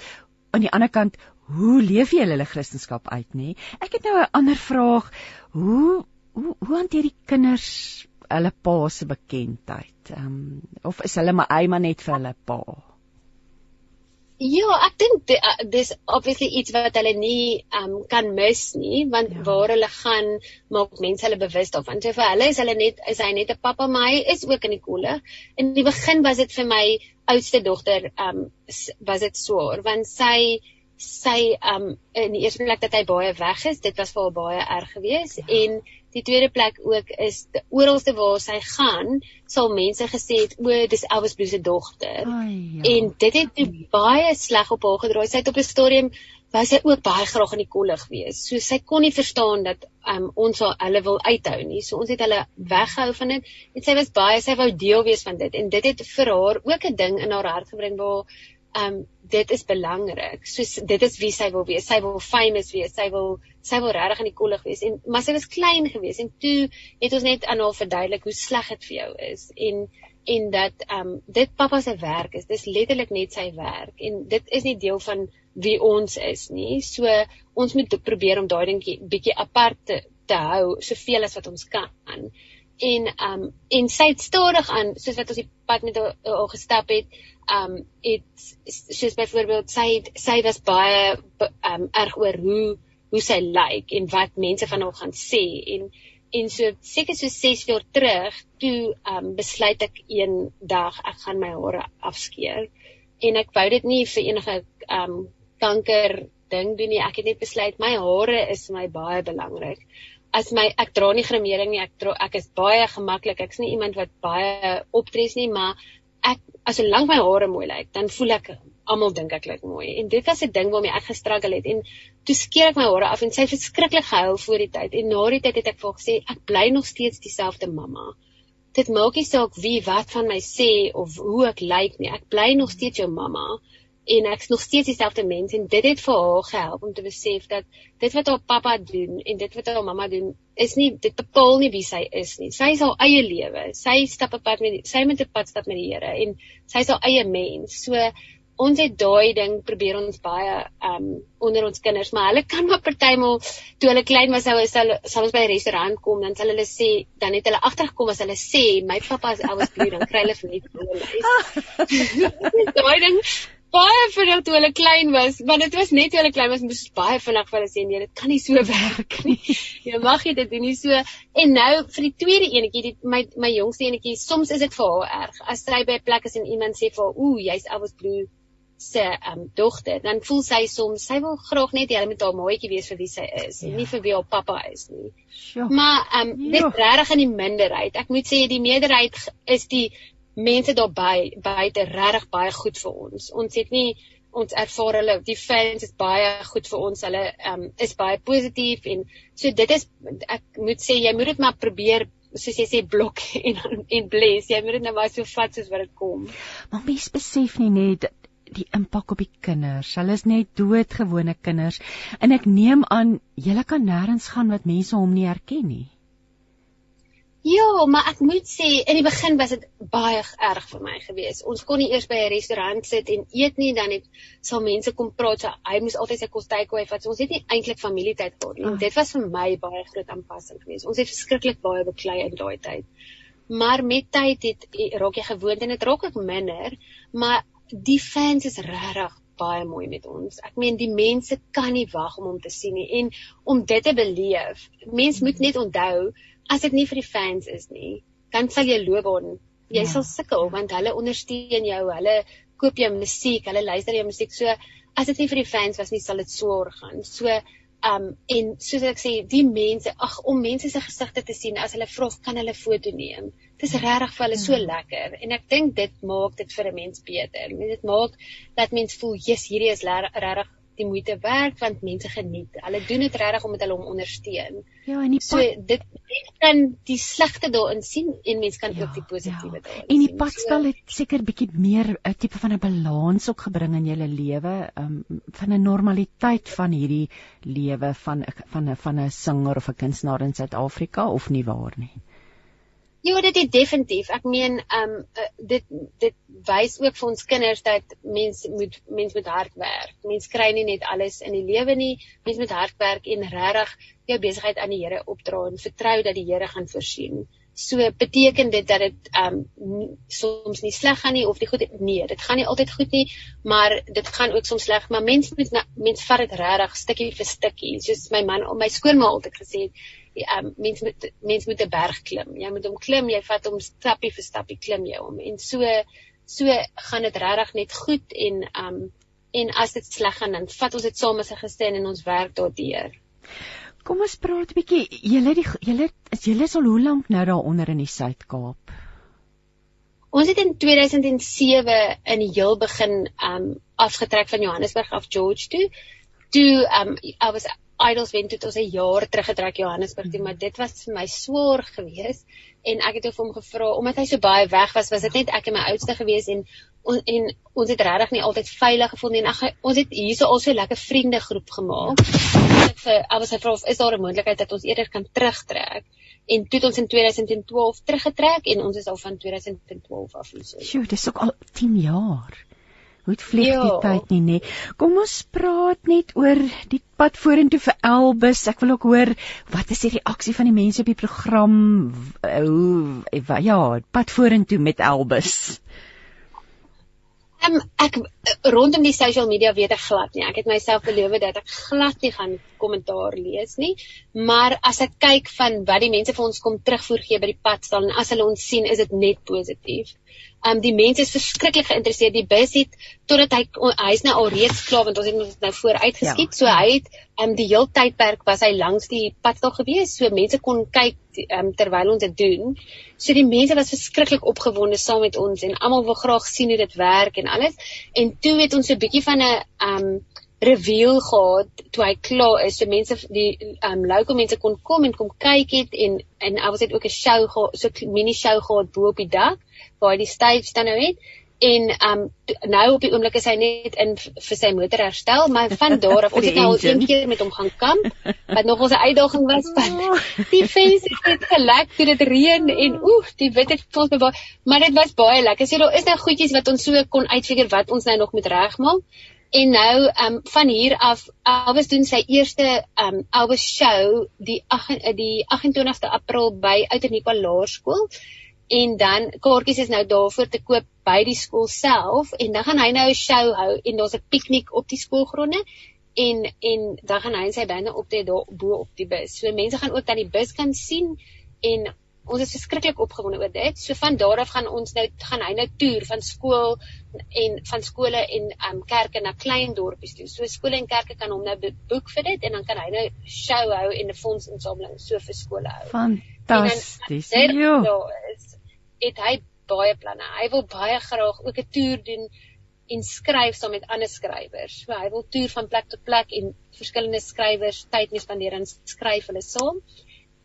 aan die ander kant hoe leef jy hulle Christendom uit nê? Ek het nou 'n ander vraag. Hoe hoe hoe hanteer die kinders hulle pa se bekendheid? Ehm um, of is hulle maar eie maar net vir hulle pa? Ja, ek dink uh, dis obviously iets wat hulle nie um kan mis nie, want ja. waar hulle gaan maak mense hulle bewus daarvan. So vir hulle is hulle net is hy net 'n pappa, maar hy is ook in die kolle. In die begin was dit vir my oudste dogter um was dit swaar want sy sy um in die eerste plek dat hy baie weg is, dit was vir haar baie erg geweest ja. en die tweede plek ook is oralste waar sy gaan, sal mense gesê het o, dis Elvis Blue se dogter. Ai, ja. En dit het baie sleg op haar gedraai. Sy het op 'n stadium was sy ook baie graag in die kollig geweest. So sy kon nie verstaan dat um ons al hulle wil uithou nie. So ons het hulle weggehou van dit. En sy was baie sy wou deel wees van dit en dit het vir haar ook 'n ding in haar hart gebring waar um dit is belangrik. Soos dit is wie sy wil wees. Sy wil famous wees. Sy wil sy wil regtig in die kollig wees. En maar sy was klein geweest en toe het ons net aan haar verduidelik hoe sleg dit vir jou is en en dat um dit pappa se werk is. Dis letterlik net sy werk en dit is nie deel van wie ons is nie. So ons moet probeer om daai dingetjie bietjie apart te, te hou soveel as wat ons kan. En um en sy het stadig aan soos wat ons die pad met haar al gestap het, um het soos byvoorbeeld sy het, sy was baie um erg oor hoe hoe sy lyk like, en wat mense van haar gaan sê en en so seker so 6 jaar terug toe um besluit ek een dag ek gaan my hare afskeer en ek wou dit nie vir enige um kanker ding doen nie. Ek het net besluit my hare is my baie belangrik. As my ek dra nie grimering nie. Ek dra ek is baie gemaklik. Ek's nie iemand wat baie optres nie, maar ek as solank my hare mooi lyk, dan voel ek almal dink ek lyk mooi. En dit was 'n ding waarmee ek gestruggle het en toe skeer ek my hare af en sy het verskriklik gehuil voor die tyd. En na die tyd het ek vir haar gesê ek bly nog steeds dieselfde mamma dit maak nie saak wie wat van my sê of hoe ek lyk nie. Ek bly nog steeds jou mamma en ek's nog steeds dieselfde mens en dit het vir haar gehelp om te besef dat dit wat haar pappa doen en dit wat haar mamma doen is nie dit bepaal nie wie sy is nie. Sy is haar eie lewe. Sy stap op pad met die, sy moet 'n pad stap met die Here en sy is haar eie mens. So ons het daai ding probeer ons baie um onder ons kinders, maar hulle kan maar partymal toe hulle klein was, sou sal sal ons by 'n restaurant kom, dan sal hulle sê, dan het hulle agtergekom as hulle sê my pappa is ouers broer, dan kry hulle op hulle. [laughs] [laughs] Daai ding baie vinnig toe hulle klein was, want dit was net toe hulle klein was, moes baie vinnig vir hulle sê nee, dit kan nie so [laughs] werk nie. Jy mag nie dit doen nie so. En nou vir die tweede enetjie, die my my jongste enetjie, soms is dit vir haar erg. As sy by 'n plek is en iemand sê vir haar, "Ooh, jy's ouers broer." se um, dogter, dan voel sy soms sy wil graag net hulle moet haar maatjie wees vir wie sy is, ja. nie vir wie haar pappa is nie. Sure. Maar um dit regtig in die minderheid. Ek moet sê die meerderheid is die mense daar by buite regtig baie goed vir ons. Ons het nie ons ervaar hulle die fans is baie goed vir ons. Hulle um is baie positief en so dit is ek moet sê jy moet dit maar probeer soos jy sê blok [laughs] en en bless. Jy moet dit nou maar so vat soos wat dit kom. Maar mens besef nie net die impak op die kinders. Hulle is net doodgewone kinders en ek neem aan julle kan nêrens gaan wat mense hom nie herken nie. Ja, maar ek moet sê in die begin was dit baie erg vir my gewees. Ons kon nie eers by 'n restaurant sit en eet nie, dan het sal mense kom praat, so hy moes altyd sy kos takeaway vat. So ons het nie eintlik familietyd gehad nie. Oh. Dit was vir my baie groot aanpassing gewees. Ons het verskriklik baie beklei in daai tyd. Maar met tyd het raak jy gewoond en dit raak ook minder, maar die fans is regtig baie mooi met ons. Ek meen die mense kan nie wag om hom te sien nie en om dit te beleef. Mens moet net onthou as dit nie vir die fans is nie, dan sal jy loop on. Jy ja. sal sukkel want hulle ondersteun jou, hulle koop jou musiek, hulle luister jou musiek. So as dit nie vir die fans was nie, sal dit swaar gaan. So um en soos ek sê, die mense, ag om mense se gesigte te sien as hulle vra kan hulle foto neem dit is regtig vir hulle so hmm. lekker en ek dink dit maak dit vir 'n mens beter. Dit maak dat mens voel, "Jesus, hierdie is regtig die moeite werd want mense geniet. Hulle doen dit regtig omdat hulle hom ondersteun." Ja, en die so dit kan die slegte daarin sien en mens kan ja, ook die positiewe ja. daarin. En die padstal het seker bietjie meer 'n tipe van 'n balans ook gebring in julle lewe, um, van 'n normaliteit van hierdie lewe van van 'n van 'n sanger of 'n kunstenaar in Suid-Afrika of nie waar nie? Ja, dit is definitief. Ek meen, ehm um, dit dit wys ook vir ons kinders dat mens moet mens moet hard werk. Mens kry nie net alles in die lewe nie. Mens moet hard werk en regtig jou besigheid aan die Here opdra en vertrou dat die Here gaan voorsien. So beteken dit dat dit ehm um, soms nie sleg gaan nie of die goed nee, dit gaan nie altyd goed nie, maar dit gaan ook soms sleg, maar mens moet mens vat dit regtig stukkie vir stukkie. Soos my man, my skoonma altyd gesê het, um, mens moet mens moet 'n berg klim. Jy moet hom klim, jy vat hom stappie vir stappie klim jy hom. En so so gaan dit regtig net goed en um en as dit sleg gaan dan vat ons dit saam as 'n gesin en ons werk daardeur. Kom ons praat 'n bietjie. Julle die julle is julle al hoe lank nou daaronder in die Suid-Kaap? Ons het in 2007 in die heel begin um afgetrek van Johannesburg af George toe. Toe um I was Idols wen toe ons 'n jaar teruggetrek Johannesburg toe, maar dit was vir my swaar geweest en ek het hom gevra omdat hy so baie weg was, was dit net ek en my oudste geweest en on, en ons het regtig nie altyd veilig gevoel nie en ag ons het hierso al so lekker vriende groep gemaak. Ek vir ek was gevra of is daar 'n moontlikheid dat ons eerder kan terugtrek en toe het ons in 2012 teruggetrek en ons is al van 2012 af hier. Sjoe, dis ook al 10 jaar. Hoe vlieg ja. die tyd nie, nê. Kom ons praat net oor die pad vorentoe vir Elbus. Ek wil ook hoor wat is die reaksie van die mense op die program? Hoe ja, pad vorentoe met Elbus. Um, ek rondom die social media weet ek glad nie. Ek het myself beloof dat ek glad nie gaan kommentaar lees nie. Maar as ek kyk van wat die mense vir ons kom terugvoer gee by die pad staan en as hulle ons sien, is dit net positief. Um die mense is verskriklik geïnteresseerd. Die bus het totdat hy hy's nou al reeds klaar want ons het ons nou vooruit geskiet. Ja. So hy het um die hele tydperk was hy langs die padstal gewees. So mense kon kyk um terwyl ons dit doen. So die mense was verskriklik opgewonde saam met ons en almal wil graag sien hoe dit werk en alles. En toe het ons so 'n bietjie van 'n um reveal gehad toe hy klaar is. So mense die um local mense kon kom en kom kyk het en en ons het ook 'n show gehad, so 'n mini show gehad bo op die dak waar hy die stage dan nou het. En um nou op die oomblik is hy net in vir sy motor herstel maar van [laughs] daar af ons het nou al een keer met hom gaan kamp [laughs] wat nog 'n uitdaging was van [laughs] die venster het gelek toe dit reën en oef die wit het vol bewaar. Maar dit was baie lekker. Sê daar is nou goedjies wat ons so kon uitfigure wat ons nou nog moet regmaak en nou um van hier af Elvis doen sy eerste um Elvis show die 8 die 28ste April by Outernikwa Laerskool. En dan kaartjies is nou daarvoor te koop by die skool self. En dan gaan hy nou 'n show hou en daar's 'n piknik op die skoolgronde. En en dan gaan hy en sy bande op te daar bo op die bus. So mense gaan ook dan die bus kan sien en ons is verskriklik opgewonde oor dit. So van daar af gaan ons nou gaan hy nou toer van skool en van skole en um kerke na klein dorpies toe. So skole en kerke kan hom nou boek vir dit en dan kan hy nou show hou en 'n fondsinsameling so vir skole hou. Fantasties. Ja het hy baie planne. Hy wil baie graag ook 'n toer doen en skryf saam met ander skrywers. So hy wil toer van plek tot plek en verskillende skrywers tyd mee spandeer en skryf hulle saam.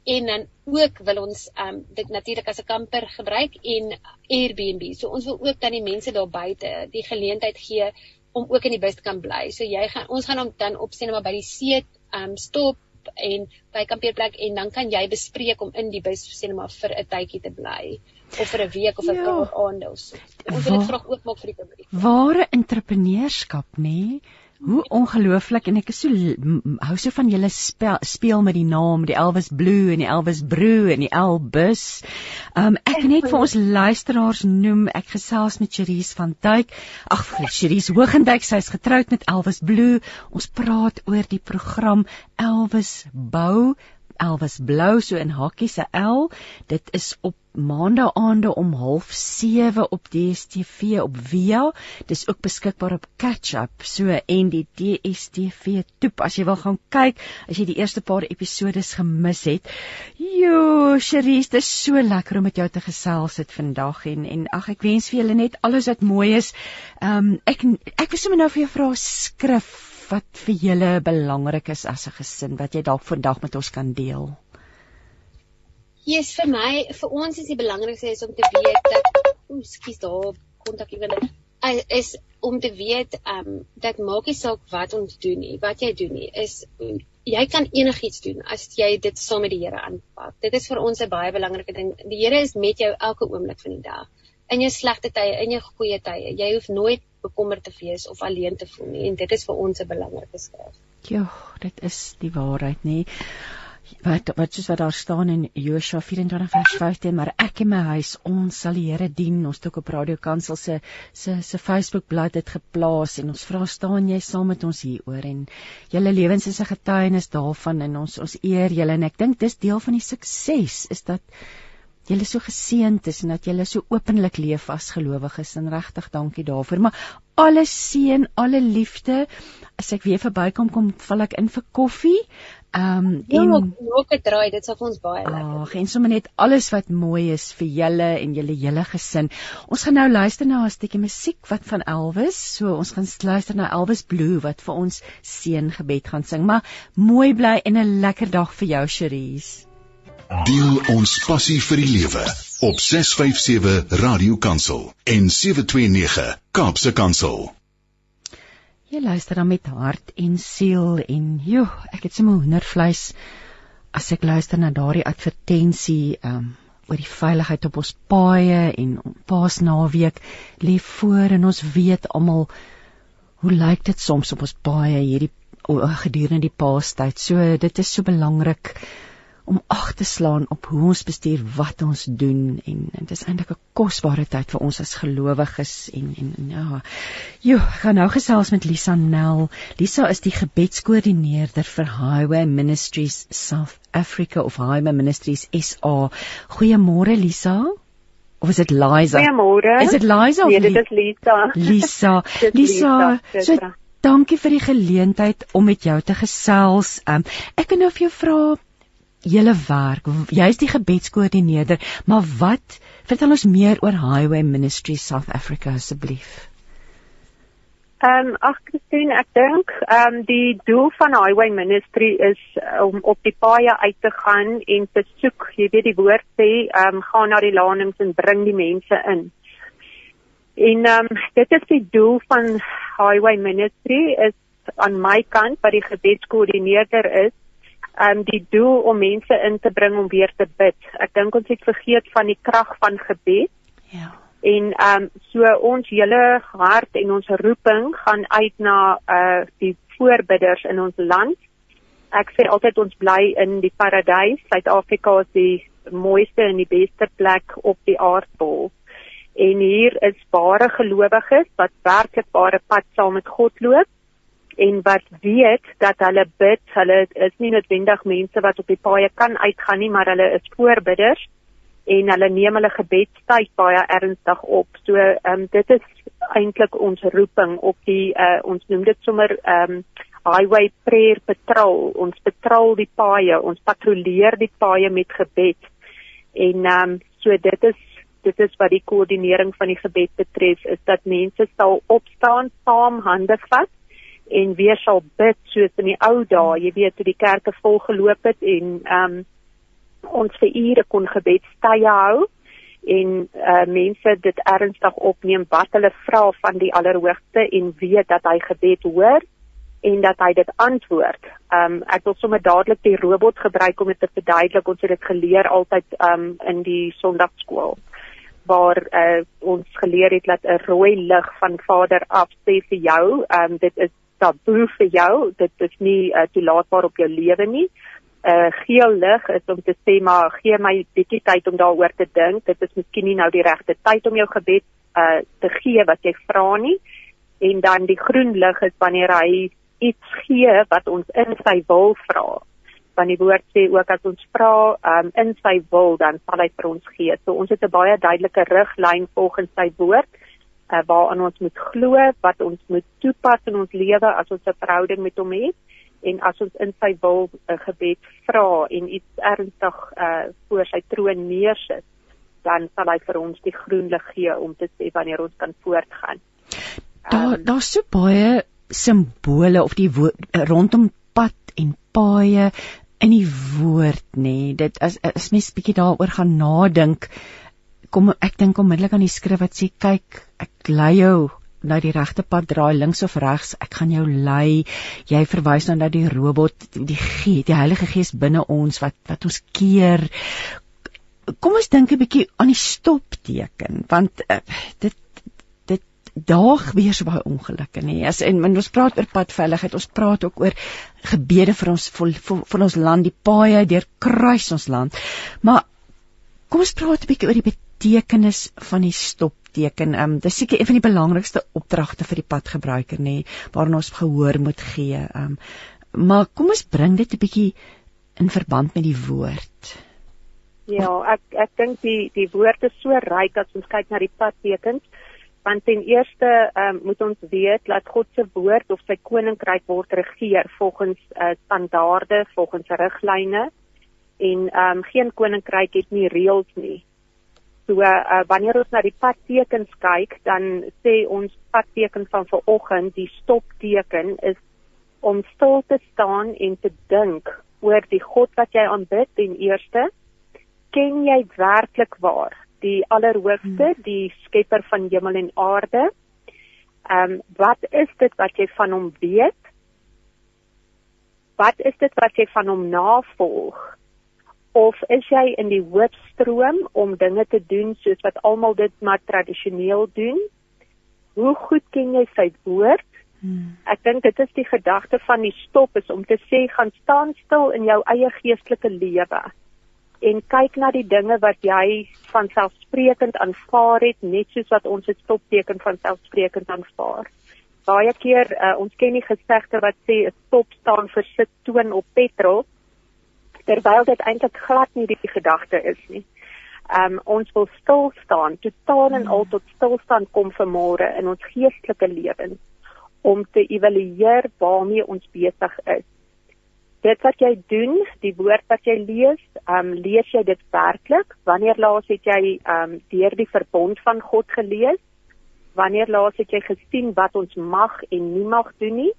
En dan ook wil ons um, dit natuurlik as 'n kamper gebruik en Airbnb. So ons wil ook dan die mense daar buite die geleentheid gee om ook in die bus te kan bly. So jy gaan ons gaan hom dan opsien maar by die see um, stop en by kampeerplek en dan kan jy bespreek om in die bus sê maar vir 'n tydjie te bly of vir 'n week of 'n ja. paar aande of so. Ons wil dit graag oopmaak vir die publiek. Ware entrepreneurskap, nê? Nee? Hoe ongelooflik en ek is so hou so van julle speel, speel met die naam, die Elvis Blue en die Elvis Brew en die Elbus. Um ek net vir ons luisteraars noem, ek gesels met Cherise van Duyk. Ag, Cherise Hogenduyk, sy's getroud met Elvis Blue. Ons praat oor die program Elvis Bou Elvis Blou so in hakkie se L. Dit is op maandag aande om 07:30 op DStv op Via. Dis ook beskikbaar op Catch Up so en die DStv toep as jy wil gaan kyk as jy die eerste paar episodes gemis het. Jo, Cherise, dit is so lekker om met jou te gesels het vandag en en ag ek wens vir julle net alles wat mooi is. Ehm um, ek ek wil sommer nou vir jou vra skrif wat vir julle belangrik is as 'n gesin wat jy dalk vandag met ons kan deel? Yes, vir my, vir ons is die belangrikste is om te weet dat oek, skus daar kontak ewele is om te weet ehm um, dat maak nie saak wat ons doen nie, wat jy doen nie, is jy kan enigiets doen as jy dit saam met die Here aanpak. Dit is vir ons 'n baie belangrike ding. Die Here is met jou elke oomblik van die dag. In jou slegte tye, in jou goeie tye. Jy hoef nooit bekommerd te wees of alleen te voel nie en dit is vir ons 'n belangrike skrif. Ja, dit is die waarheid nê. Wat wat soos wat daar staan in Josua 24 vers 15, maar ek en my huis ons sal die Here dien. Ons het ook op Radio Kansel se se se Facebook bladsy dit geplaas en ons vra staan jy saam met ons hieroor en julle lewens is 'n getuienis daarvan en ons ons eer julle en ek dink dis deel van die sukses is dat julle so geseënd is en dat julle so openlik leef as gelowiges en regtig dankie daarvoor. Maar alle seën, alle liefde. As ek weer verbykom kom, val ek in vir koffie. Ehm um, en ook 'n draai, dit sal vir ons baie lekker. Ag, en sommer net alles wat mooi is vir julle en julle hele gesin. Ons gaan nou luister na 'n stukkie musiek wat van Elvis. So ons gaan luister na Elvis Blue wat vir ons seëngebed gaan sing. Maar mooi bly en 'n lekker dag vir jou, Cherise. Deel ons passie vir die lewe op 657 Radio Kansel en 729 Kaapse Kansel. Jy luister dan met hart en siel en joe, ek het sommer hoendervleis as ek luister na daardie advertensie um oor die veiligheid op ons paaie en Paasnaweek lê voor en ons weet almal hoe lyk dit soms op ons paaie hierdie gedurende die Paastyd. So dit is so belangrik om ag te slaan op hoe ons bestuur wat ons doen en, en dit is eintlik 'n kosbare tyd vir ons as gelowiges en en ja. Jo, gaan nou gesels met Lisa Nel. Lisa is die gebedskoördineerder vir Highway Ministries South Africa of Highway Ministries SA. Goeiemôre Lisa. Of is dit Liza? Goeiemôre. Is dit Liza Nee, [laughs] dit is Lisa. Lisa. Lisa, Lisa, so dankie vir die geleentheid om met jou te gesels. Um, ek wil nou vir jou vra julle werk. Jy's die gebedskoördineerder, maar wat vertel ons meer oor Highway Ministry South Africa asseblief? Ehm um, ag Christine, ek dink ehm um, die doel van Highway Ministry is uh, om op die paaie uit te gaan en te soek. Jy weet die woord sê, ehm um, gaan na die lanings en bring die mense in. En ehm um, dit is die doel van Highway Ministry is aan my kant wat die gebedskoördineerder is, um, die doel om mense in te bring om weer te bid. Ek dink ons het vergeet van die krag van gebed. Ja. En um, so ons hele hart en ons roeping gaan uit na uh die voorbidders in ons land. Ek sê altyd ons bly in die paradys. Suid-Afrika is die mooiste en die beste plek op die aardbol. En hier is ware gelowiges wat werklik ware pad saam met God loop en wat weet dat hulle bid, hulle is nie noodwendig mense wat op die paaie kan uitgaan nie, maar hulle is voorbidders en hulle neem hulle gebedstyd baie ernstig op. So ehm um, dit is eintlik ons roeping op die uh, ons noem dit sommer ehm um, highway prayer patrol. Ons patrol die paaie, ons patrolleer die paaie met gebed. En ehm um, so dit is dit is wat die koördinering van die gebed betref is dat mense sal opstaan, saam hande vat en weer sal bid soos in die ou dae, jy weet, toe die kerke vol geloop het en ehm um, ons vir ure kon gebedstye hou en uh, mense dit ernstig opneem wat hulle vra van die Allerhoogste en weet dat hy gebed hoor en dat hy dit antwoord. Um ek wil sommer dadelik die robot gebruik om dit te verduidelik. Ons het dit geleer altyd um in die Sondagskool waar uh, ons geleer het dat 'n rooi lig van Vader af sê vir jou, um dit is taboe vir jou, dit is nie uh, toelaatbaar op jou lewe nie uh geel lig is om te sê maar gee my bietjie tyd om daaroor te dink. Dit is miskien nie nou die regte tyd om jou gebed uh te gee wat jy vra nie. En dan die groen lig is wanneer hy iets gee wat ons in sy wil vra. Want die woord sê ook as ons vra um in sy wil dan sal hy vir ons gee. So ons het 'n baie duidelike riglyn volgens sy woord uh waaraan ons moet glo, wat ons moet toepas in ons lewe as ons 'n verhouding met hom het en as ons in sy wil 'n uh, gebed vra en iets ernstig uh voor sy troon neersit, dan sal hy vir ons die groen lig gee om te sê wanneer ons kan voortgaan. Daar um, daar's so baie simbole of die woord, rondom pad en paaie in die woord nê. Nee. Dit as as mens bietjie daaroor gaan nadink, kom ek dink onmiddellik aan die skrif wat sê kyk, ek lei jou na die regte pad draai links of regs. Ek gaan jou lei. Jy verwys nou na die robot die gee die Heilige Gees binne ons wat wat ons keer. Kom ons dink 'n bietjie aan die stopteken want uh, dit dit daag weer so baie ongelukke nê. As en, en ons praat oor padveiligheid ons praat ook oor gebede vir ons vir, vir, vir ons land die paaie deur kruis ons land. Maar kom ons praat 'n bietjie oor die betekenis van die stop teken. Ehm um, dis seker een van die belangrikste opdragte vir die padgebruiker nê, waarna ons gehoor moet gee. Ehm um, maar kom ons bring dit 'n bietjie in verband met die woord. Ja, ek ek dink die die woord is so ryk as ons kyk na die padtekens. Want ten eerste um, moet ons weet dat God se woord of sy koninkryk word regeer volgens uh, standaarde, volgens riglyne en um, geen koninkryk het nie reëls nie. So uh, wanneer ons na die padtekens kyk, dan sê ons padteken van vanoggend, die stopteken is om stil te staan en te dink oor die God wat jy aanbid en eerste ken jy werklik waar die allerhoogste, hmm. die skepper van hemel en aarde? Ehm um, wat is dit wat jy van hom weet? Wat is dit wat jy van hom navolg? Of is jy in die hoofstroom om dinge te doen soos wat almal dit maar tradisioneel doen? Hoe goed ken jy sy woord? Hmm. Ek dink dit is die gedagte van die stop is om te sê gaan staan stil in jou eie geestelike lewe en kyk na die dinge wat jy van selfsprekend aanvaar het net soos wat ons dit stopteken van selfsprekend aanvaar. Baie keer uh, ons ken die gesegde wat sê 'n stop staan vir sit toon op petrol terwyl dit eintlik glad nie die gedagte is nie. Um ons wil stil staan, totaal en al tot stilstand kom vir môre in ons geestelike lewens om te evalueer waarmee ons besig is. Dit wat jy doen, die woord wat jy lees, um lees jy dit werklik? Wanneer laas het jy um deur die verbond van God gelees? Wanneer laas het jy gesien wat ons mag en nie mag doen nie?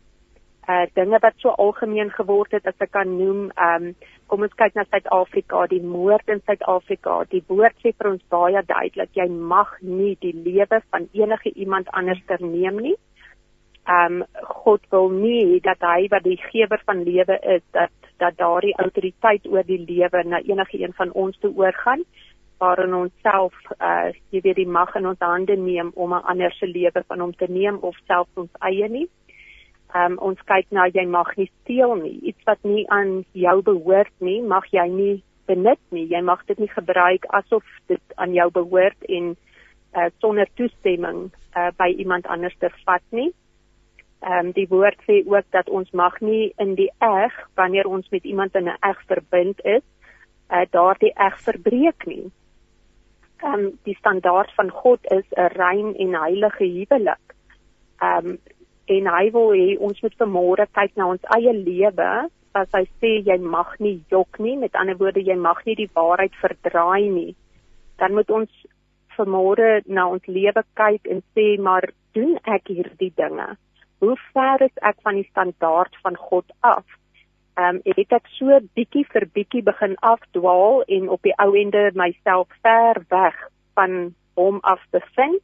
Uh dinge wat so algemeen geword het as ek kan noem um kom ons kyk na Suid-Afrika die moord in Suid-Afrika. Die woord sê vir ons baie duidelik jy mag nie die lewe van enige iemand anders terneem nie. Um God wil nie dat hy wat die gewer van lewe is dat dat daardie autoriteit oor die lewe na enige een van ons toe oorgaan waarin ons self uh jy weet die mag in ons hande neem om 'n ander se lewe van hom te neem of self ons eie nie um, ons kyk na jy mag nie steel nie. Iets wat nie aan jou behoort nie, mag jy nie benut nie. Jy mag dit nie gebruik asof dit aan jou behoort en uh, sonder toestemming uh, by iemand anders te vat nie. Ehm um, die woord sê ook dat ons mag nie in die eg wanneer ons met iemand in 'n eg verbind is, uh, daardie eg verbreek nie. Ehm um, die standaard van God is 'n rein en heilige huwelik. Ehm um, en hy wil hê ons moet vanmôre kyk na ons eie lewe as hy sê jy mag nie jok nie met ander woorde jy mag nie die waarheid verdraai nie dan moet ons vanmôre na ons lewe kyk en sê maar doen ek hierdie dinge? Hoe ver is ek van die standaard van God af? Ehm um, het ek so bietjie vir bietjie begin afdwaal en op die ou ende myself ver weg van hom af bevind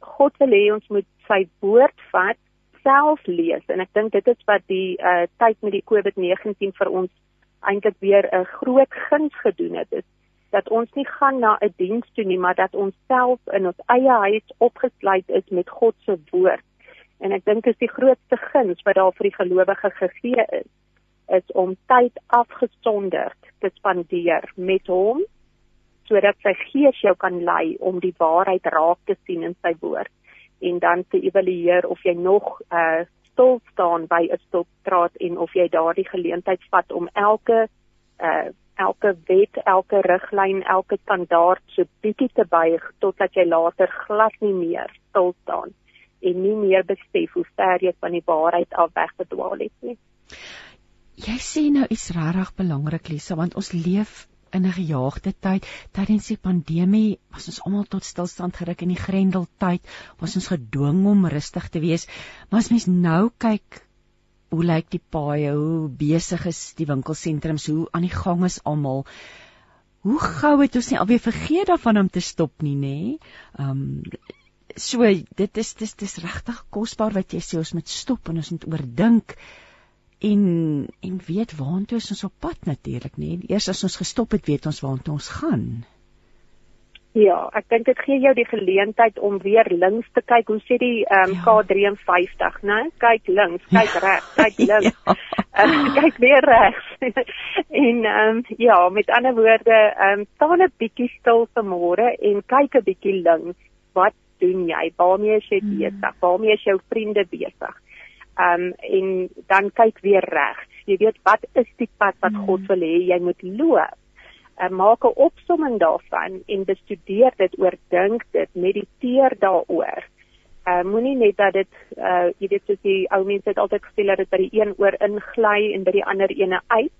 God wil hê ons moet sy woord vat, self lees en ek dink dit is wat die uh, tyd met die COVID-19 vir ons eintlik weer 'n groot guns gedoen het is dat ons nie gaan na 'n diens toe nie, maar dat ons self in ons eie huis opgesluit is met God se woord. En ek dink dis die grootste guns wat daar vir die gelowige gegee is, is om tyd afgesonderd te spandeer met hom sodat sy gees jou kan lei om die waarheid raak te sien in sy woord en dan te evalueer of jy nog uh stil staan by 'n stopstraat en of jy daardie geleentheid vat om elke uh elke wet, elke riglyn, elke standaard so bietjie te buig totdat jy later glad nie meer stil staan en nie meer besef hoe ver jy van die waarheid af weggedwaal het nie. Jy sê nou iets regtig belangrik Lisa want ons leef in 'n gejaagde tyd. Tydens die pandemie was ons almal tot stilstand geruk in die grendeltyd. Was ons gedwing om rustig te wees. Maar as mens nou kyk hoe lyk die paaie? Hoe besig is die winkelsentrums? Hoe aan die gang is almal? Hoe gou het ons nie alweer vergeet daarvan om te stop nie nê? Um, so dit is dis dis regtig kosbaar wat jy sê ons moet stop en ons moet oordink en en weet waartoe ons op pad natuurlik nê. Eers as ons gestop het, weet ons waartoe ons gaan. Ja, ek dink dit gee jou die geleentheid om weer links te kyk. Hoe sê die ehm um, ja. K53, né? Kyk links, kyk ja. regs, kyk links. [laughs] ja. uh, [laughs] kyk weer regs. [laughs] en ehm um, ja, met ander woorde, ehm um, staan 'n bietjie stil vanmôre en kyk 'n bietjie links. Wat doen jy? Waarmee is jy hmm. besig? Waarmee is jou vriende besig? Um, en dan kyk weer reg. Jy weet wat is die pad wat mm. God wil hê jy moet loop? Uh, maak 'n opsomming daarvan en bestudeer dit, oordink dit, mediteer daaroor. Uh, Moenie net dat dit uh, jy weet soos die ou mense het altyd gesê dat dit by die een oor ingly en by die ander ene uit.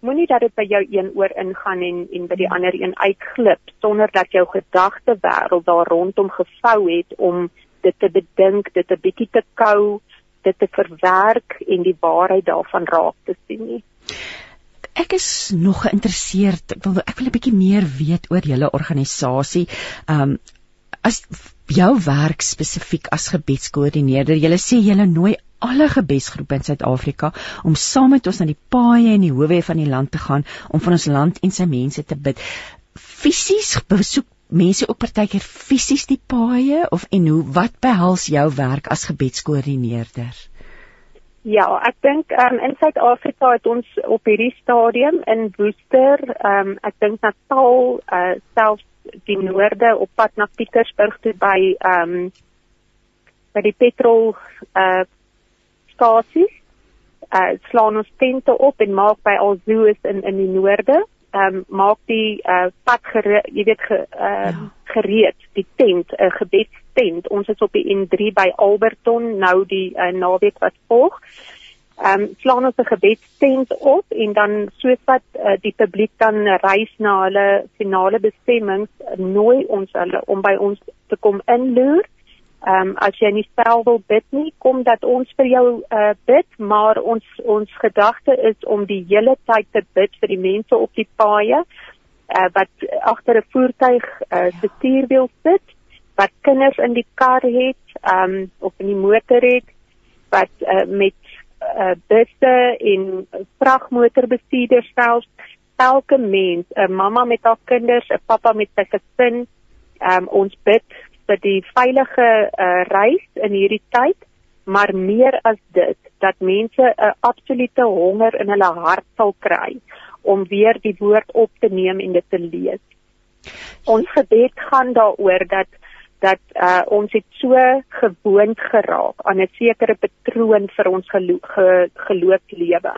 Moenie dat dit by jou een oor ingaan en en by die mm. ander een uitglip sonder dat jou gedagte wêreld daar rondom gevou het om dit te bedink, dit 'n bietjie te kou, dit te verwerk en die waarheid daarvan raak te sien nie. Ek is nog geïnteresseerd. Ek wil ek wil 'n bietjie meer weet oor julle organisasie. Um as jou werk spesifiek as gebedskoördineerder, julle sê julle nooi alle gebedsgroepe in Suid-Afrika om saam met ons na die paaie en die howe van die land te gaan om vir ons land en sy mense te bid. Fisies besoek mense ook partykeer fisies die paaie of en hoe wat behels jou werk as gebedskoördineerder? Ja, ek dink um, in Suid-Afrika het ons op hierdie stadium in Woester, um, ek dink Natal, uh, selfs die noorde op pad na Pietersburg toe by um, by die petrol uh stasies. Uh slaan ons tente op en maak by Alzoos in in die noorde, ehm um, maak die uh pad gereed, jy weet ge, uh, ja. gereed, die tent, 'n uh, gebedstent. Ons is op die N3 by Alberton nou die uh, naweek wat volg ehm um, slaan ons 'n gebedstent op en dan soos wat uh, die publiek dan reis na hulle finale bestemmings nooi ons hulle om by ons te kom inloer. Ehm um, as jy nie self wil bid nie, kom dat ons vir jou uh, bid, maar ons ons gedagte is om die hele tyd te bid vir die mense op die paaie uh, wat agter 'n voertuig uh, se stuurwiel sit, wat kinders in die kar het, ehm um, of in die motor het wat uh, met uh, busse en vragmotorbestuurders self elke mens 'n mamma met haar kinders 'n pappa met sy gesin um, ons bid vir die veilige uh, reis in hierdie tyd maar meer as dit dat mense 'n absolute honger in hulle hart sal kry om weer die woord op te neem en dit te lees. Ons gebed gaan daaroor dat dat uh, ons het so gewoond geraak aan 'n sekere patroon vir ons gelo ge geloofslewe.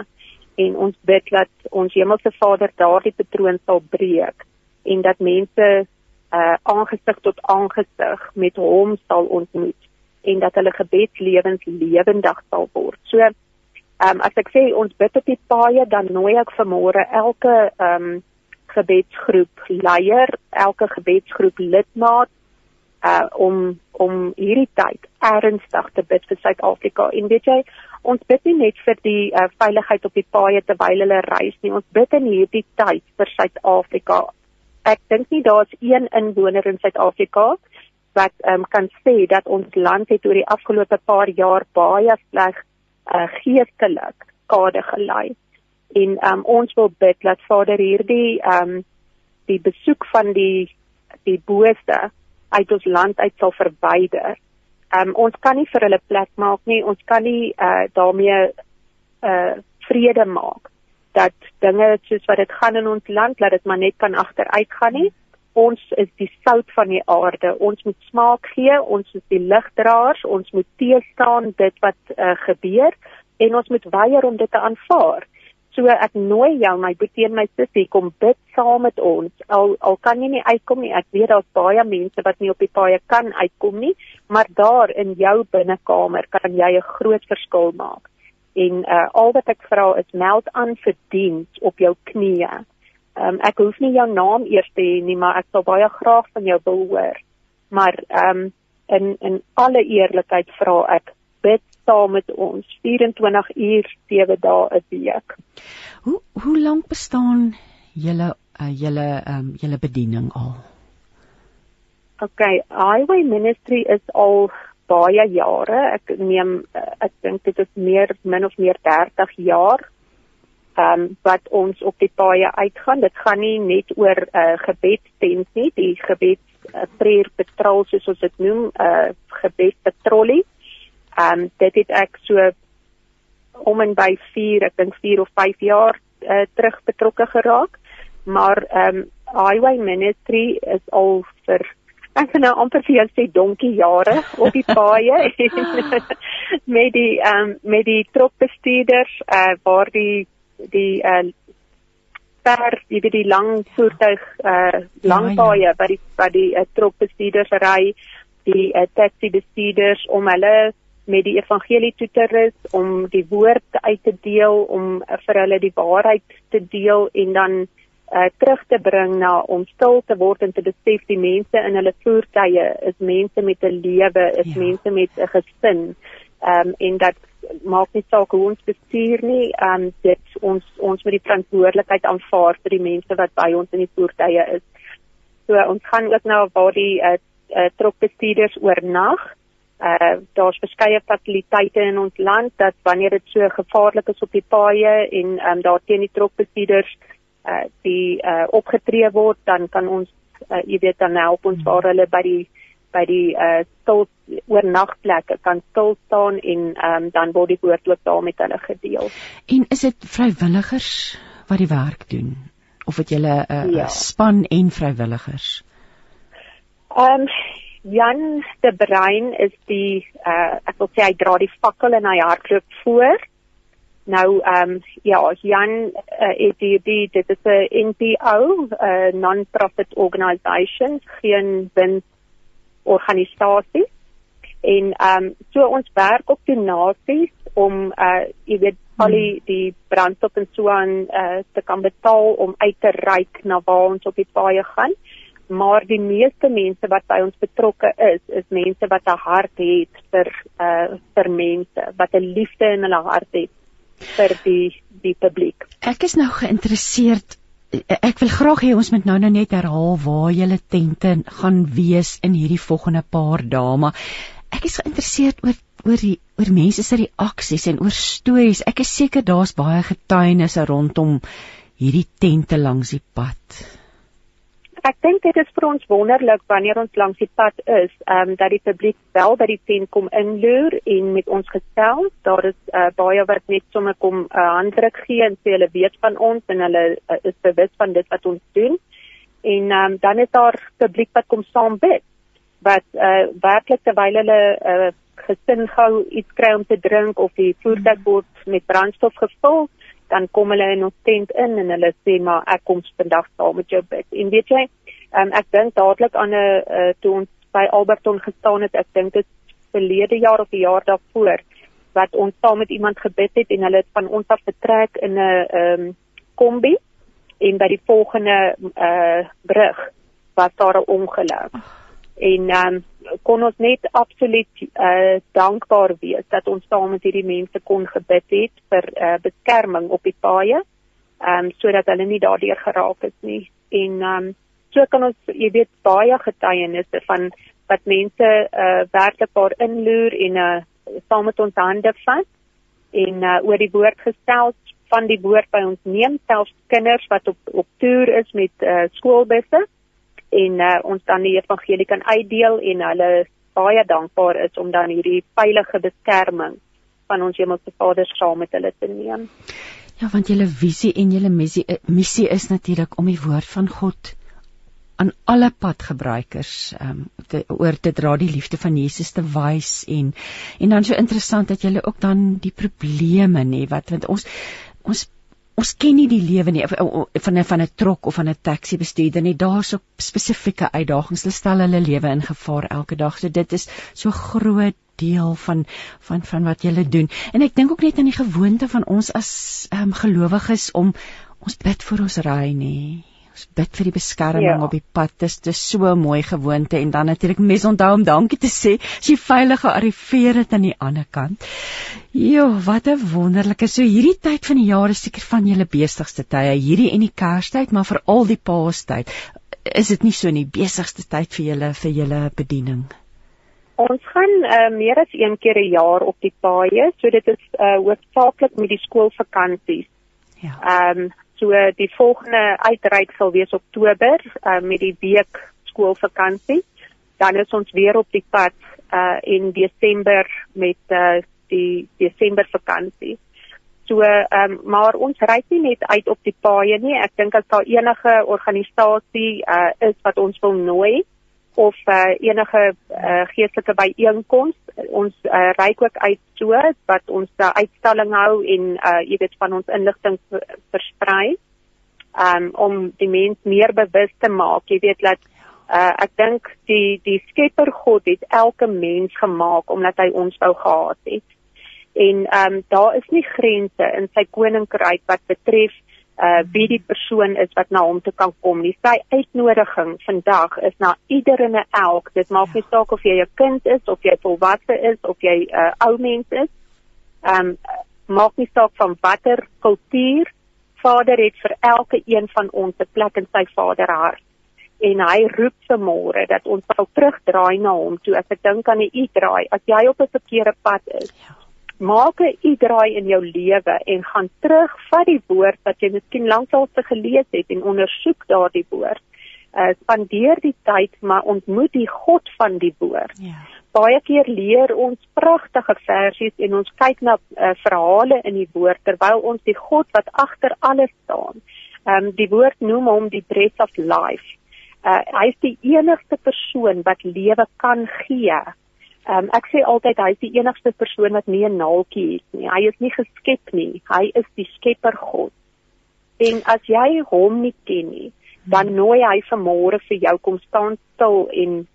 En ons bid dat ons hemelse Vader daardie patroon sal breek en dat mense uh, aangesig tot aangesig met hom sal ontmoet en dat hulle gebedslewens lewendig sal word. So um, as ek sê ons bid op die paaie dan nooi ek vanmôre elke um, gebedsgroep leier, elke gebedsgroep lidmaat uh om om hierdie tyd ernstig te bid vir Suid-Afrika. En weet jy, ons bid nie net vir die uh, veiligheid op die paaie terwyl hulle reis nie. Ons bid in hierdie tyd vir Suid-Afrika. Ek dink nie daar's een inwoner in Suid-Afrika wat um, kan sê dat ons land het oor die afgelope paar jaar baie sleg uh, geestelik skade gelei. En um, ons wil bid dat Vader hierdie um die besoek van die die booste uit ons land uit sal verwyder. Um ons kan nie vir hulle plek maak nie. Ons kan nie uh daarmee uh vrede maak dat dinge soos wat dit gaan in ons land dat dit maar net kan agteruit gaan nie. Ons is die sout van die aarde. Ons moet smaak gee. Ons is die ligdraers. Ons moet teestaan dit wat uh, gebeur en ons moet weier om dit te aanvaar. So ek nooi jou my boetie en my sussie kom bid saam met ons. Al al kan jy nie uitkom nie. Ek weet daar's baie mense wat nie op die paaie kan uitkom nie, maar daar in jou binnekamer kan jy 'n groot verskil maak. En uh al wat ek vra is meld aan vir diens op jou knieë. Um ek hoef nie jou naam eers te hê nie, maar ek sal baie graag van jou wil hoor. Maar um in in alle eerlikheid vra ek bid saam met ons 24 uur 7 dae 'n week. Hoe hoe lank bestaan julle uh, julle um, julle bediening al? Okay, Highway Ministry is al baie jare. Ek neem uh, ek dink dit is meer min of meer 30 jaar. Ehm um, wat ons op die paaie uitgaan. Dit gaan nie net oor 'n uh, gebedstent nie, die gebed uh, prayer patrol soos ons dit noem, 'n uh, gebedpatrollie. Ehm um, dit het ek so om en by 4, ek dink 4 of 5 jaar uh, terug betrokke geraak. Maar ehm um, Highway Ministry is al vir ek kan nou amper vir jou sê donkie jare op die paaie [laughs] met die ehm um, met die trokbestuurders uh, waar die die uh, per die die lang voertuig uh, lang paaie ja, ja. by die by die uh, trokbestuurders ry die uh, taxi bestuurders om hulle met die evangelie toe te rus om die woord uit te deel om uh, vir hulle die waarheid te deel en dan uh, terug te bring na om stil te word en te besef die mense in hulle voertuie is mense met 'n lewe is ja. mense met 'n gesin. Um, en dat maak nie saak hoe ons bestuur nie um, dit ons ons moet die verantwoordelikheid aanvaar vir die mense wat by ons in die voertuie is. So ons gaan ook nou waar die uh, uh, trokbestuurders oornag. Uh daar's verskeie fasiliteite in ons land dat wanneer dit so gevaarlik is op die paaie en um, daar teen die trokbestuurders uh die uh opgetree word, dan kan ons uh, jy weet dan help ons waar hulle by die by die uh stil oornagplekke kan stil staan en um, dan word die woord ook daar met hulle gedeel. En is dit vrywilligers wat die werk doen of het julle 'n uh, ja. span en vrywilligers? Ehm um, Jan de Brein is die uh ek wil sê hy dra die fakkel en hy hardloop voor. Nou ehm um, ja, Jan uh, die, die dit is 'n NPO, 'n non-profit organisation, geen wins organisasie. En ehm um, so ons werk op donasies om uh jy weet al die hmm. die brandstof en so aan uh te kan betaal om uit te reik na waar ons op die paaie gaan. Maar die meeste mense wat by ons betrokke is, is mense wat 'n hart het vir uh vir mense, wat 'n liefde in hulle hart het vir die die publiek. Ek is nou geïnteresseerd. Ek wil graag hê ons moet nou nou net herhaal waar julle tente gaan wees in hierdie volgende paar dae maar ek is geïnteresseerd oor oor die oor mense se reaksies en oor stories. Ek is seker daar's baie getuienisse rondom hierdie tente langs die pad ek dink dit is vir ons wonderlik wanneer ons langs die pad is, ehm um, dat die publiek wel by die tent kom inloer en met ons gesels. Daar is uh, baie wat net sommer kom 'n uh, handdruk gee en sê hulle weet van ons en hulle uh, is bewus van dit wat ons doen. En ehm um, dan is daar publiek wat kom saam bid wat uh, werklik terwyl hulle uh, gesin gou iets kry om te drink of die voertuig word met brandstof gevul dan kom hulle in ons tent in en hulle sê maar ek kom vandag saam met jou bid. En weet jy, um, ek dink dadelik aan 'n uh, toe ons by Alberton gestaan het, ek dink dit verlede jaar of die jaar daarvoor wat ons saam met iemand gebid het en hulle het van ons af vertrek in 'n um, kombi en by die volgende uh brug was daar 'n ongeluk. En um, kon ons net absoluut uh dankbaar wees dat ons saam met hierdie mense kon gebid het vir uh beskerming op die paaie. Ehm um, sodat hulle nie daardeur geraak is nie. En ehm um, so kan ons jy weet baie getuienisse van wat mense uh werklik daar inloer en uh saam met ons hande vat en uh oor die woord gestel van die woord by ons neem selfs kinders wat op op toer is met uh skoolbusse en uh, ons dan die evangelie kan uitdeel en hulle baie dankbaar is om dan hierdie veilige beskerming van ons hemelse Vader saam met hulle te neem. Ja, want julle visie en julle missie eh, missie is natuurlik om die woord van God aan alle padgebruikers um, te oor te dra die liefde van Jesus te wys en en dan so interessant dat julle ook dan die probleme nê wat want ons ons ons ken nie die lewe nie van 'n van 'n trok of van 'n taxi bestuurder nie. Daar's so spesifieke uitdagings. Hulle stel hulle lewe in gevaar elke dag. So dit is so groot deel van van van wat jy doen. En ek dink ook net aan die gewoonte van ons as ehm um, gelowiges om ons bid vir ons ry nie bid vir die beskerming ja. op die pad. Dis dis so mooi gewoonte en dan natuurlik mes onthou om dankie te sê as jy veilig gearriveer het aan die ander kant. Jo, wat 'n wonderlike. So hierdie tyd van die jaar is seker van julle besigste tye, hierdie en die Kerstyd, maar veral die Paastyd. Is dit nie so nie besigste tyd vir julle vir julle bediening? Ons gaan uh, meer as een keer 'n jaar op die paaie, so dit is uh, hoofsaaklik met die skoolvakansies. Ja. Ehm um, So die volgende uitreik sal wees Oktober uh, met die week skoolvakansie. Dan is ons weer op die pad uh in Desember met uh die Desember vakansie. So ehm um, maar ons ry nie net uit op die paaie nie. Ek dink as daar enige organisasie uh is wat ons wil nooi, of uh, enige uh, geestelike byeenkoms. Ons uh, reik ook uit so wat ons uh, uitstalling hou en uh, jy weet van ons inligting versprei um, om die mens meer bewus te maak. Jy weet dat uh, ek dink die die Skepper God het elke mens gemaak omdat hy ons wou gehad het. En um, daar is nie grense in sy koninkryk wat betref uh wie die persoon is wat na hom toe kan kom. Die sy uitnodiging vandag is na ieder en elk. Dit maak nie saak of jy 'n kind is of jy volwasse is of jy 'n uh, ou mens is. Um maak nie saak van watter kultuur Vader het vir elke een van ons 'n plek in sy Vader hart. en hy roep vanmôre dat ons sal terugdraai na hom toe. As ek dink aan die u-draai, as jy op 'n verkeerde pad is, ja. Maak 'n u-draai in jou lewe en gaan terug vat die woord wat jy miskien lankal te gelees het en ondersoek daardie woord. Uh spandeer die tyd maar ontmoet die God van die woord. Ja. Baie keer leer ons pragtige versies en ons kyk na uh, verhale in die woord terwyl ons die God wat agter alles staan. Ehm um, die woord noem hom die breath of life uh, hy is die enigste persoon wat lewe kan gee. Um, ek sê altyd hy is die enigste persoon wat nie 'n naaltjie het nie. Hy is nie geskep nie. Hy is die Skepper God. En as jy hom nie ken nie, dan nooi hy vanmôre vir jou kom staan stil en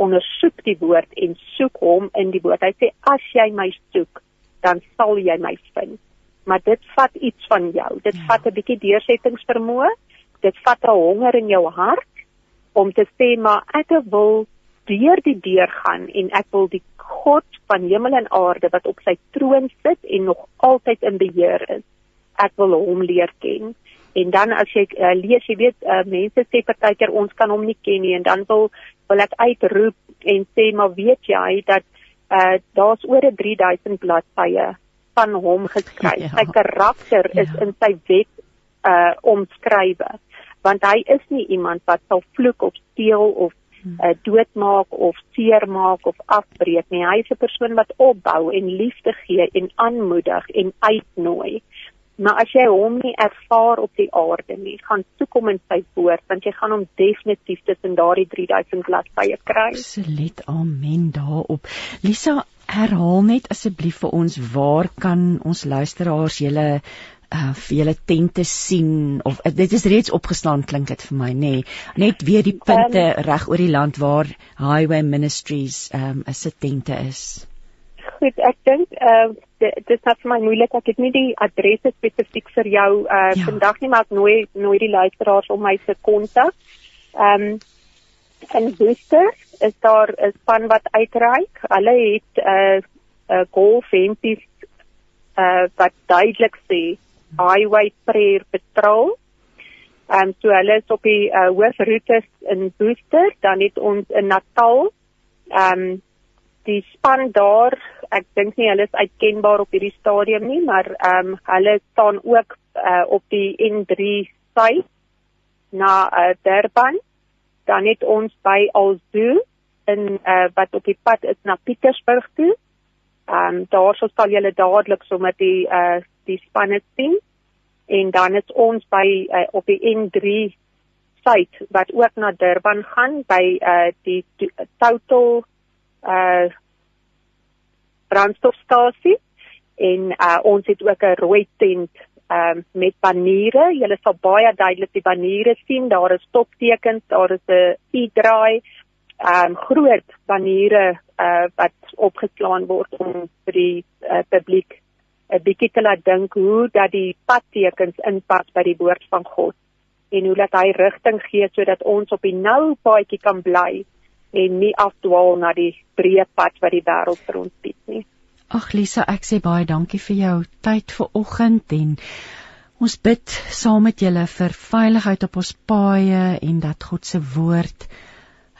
ondersoek die woord en soek hom in die woord. Hy sê as jy my soek, dan sal jy my vind. Maar dit vat iets van jou. Dit ja. vat 'n bietjie deursettingsvermoë. Dit vat 'n honger in jou hart om te sê maar ek wil deur die deur gaan en ek wil die God van hemel en aarde wat op sy troon sit en nog altyd in beheer is. Ek wil hom leer ken. En dan as jy uh, lees, jy weet, uh, mense sê partykeer ons kan hom nie ken nie en dan wil wil ek uitroep en sê maar weet jy dat uh, daar's oor 3000 bladsye van hom geskryf. [laughs] Ja. Sy karakter ja. is in sy wet uh omskrywe want hy is nie iemand wat sal vloek of steel of uh, doodmaak of seermaak of afbreek nie. Hy is 'n persoon wat opbou en liefde gee en aanmoedig en uitnooi. Maar as jy hom nie ervaar op die aarde nie, gaan soek hom in sy woord want jy gaan hom definitief tussen daardie 3000 bladsye kry. Absoluut. Amen daarop. Lisa, herhaal net asseblief vir ons waar kan ons luisteraars julle uh vir julle tente sien of uh, dit is reeds opgeslaan klink dit vir my nê nee. net weer die punte um, reg oor die land waar Highway Ministries um 'n se tente is Goed ek dink uh dit is vir my moeilik ek het nie die adresse spesifiek vir jou uh ja. vandag nie maar ek nooi nooi die luisteraars om my te kontak um en Buster is daar 'n span wat uitreik hulle het 'n uh, uh, golfhempies uh wat duidelik sê Highway Prayer Patrol. Ehm um, so hulle is op die uh, hoofroetes in Booster, dan het ons in Natal. Ehm um, die span daar, ek dink nie hulle is uitkenbaar op hierdie stadium nie, maar ehm um, hulle staan ook uh, op die N3 sy na uh, Durban. Dan het ons by Alzu in uh, wat op die pad is na Pietersburg toe. Ehm um, daar sal julle dadelik sommer die uh die spanne sien en dan is ons by uh, op die N3 site wat ook na Durban gaan by uh die Total uh brandstofstasie en uh ons het ook 'n rooi tent um met baniere. Julle sal baie duidelik die baniere sien. Daar is stoptekens, daar is 'n e-draai, um groot baniere uh wat opgeslaan word om vir die uh, publiek 'n bietjie te laat dink hoe dat die padtekens inpas by die woord van God en hoe dat hy rigting gee sodat ons op die nou paadjie kan bly en nie afdwaal na die breë pad wat die wêreld vir ons bied nie. Ag Lisa, ek sê baie dankie vir jou tyd vir oggend en ons bid saam met julle vir veiligheid op ons paaie en dat God se woord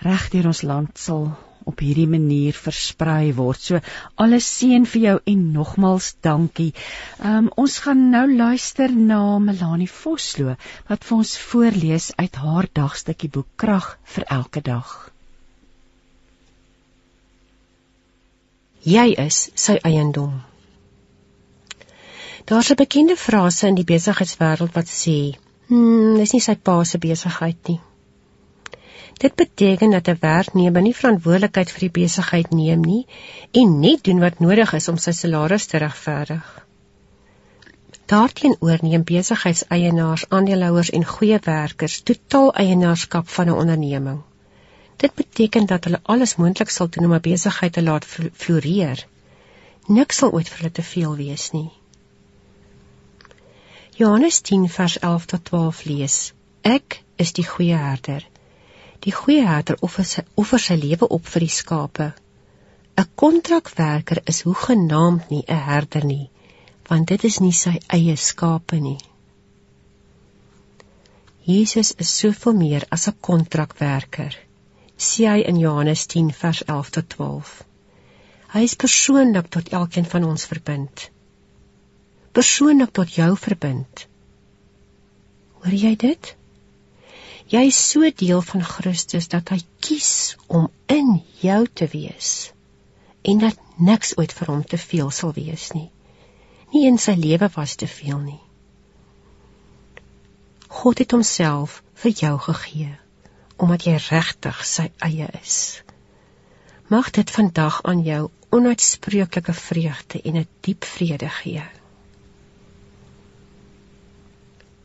reg deur ons land sal op hierdie manier versprei word. So alles seën vir jou en nogmals dankie. Ehm um, ons gaan nou luister na Melanie Vosloo wat vir ons voorlees uit haar dagstukkie boek Krag vir elke dag. Jy is sy eiendom. Daar's 'n bekende frase in die besigheidswêreld wat sê: "Hm, dis nie sy pa se besigheid nie." Dit beteken dat 'n werknemer nie verantwoordelikheid vir die besigheid neem nie en net doen wat nodig is om sy salaris te regverdig. Daarteenoor neem besigheidseienaars, aandeelhouers en goeie werkers totaal eienaarskap van 'n onderneming. Dit beteken dat hulle alles moontlik sal doen om 'n besigheid te laat floreer. Niks sal ooit vir hulle te veel wees nie. Johannes 10 vers 11 tot 12 lees: Ek is die goeie herder. Die goeie herder offer sy offer sy lewe op vir die skape. 'n Kontrakwerker is hoegenaamd nie 'n herder nie, want dit is nie sy eie skape nie. Jesus is soveel meer as 'n kontrakwerker. Sê hy in Johannes 10 vers 11 tot 12. Hy is persoonlik tot elkeen van ons verbind. Persoonlik tot jou verbind. Hoor jy dit? Jy is so deel van Christus dat hy kies om in jou te wees en dat niks ooit vir hom te veel sal wees nie. Nie in sy lewe was te veel nie. God het homself vir jou gegee omdat jy regtig sy eie is. Mag dit vandag aan jou onuitspreeklike vreugde en 'n diep vrede gee.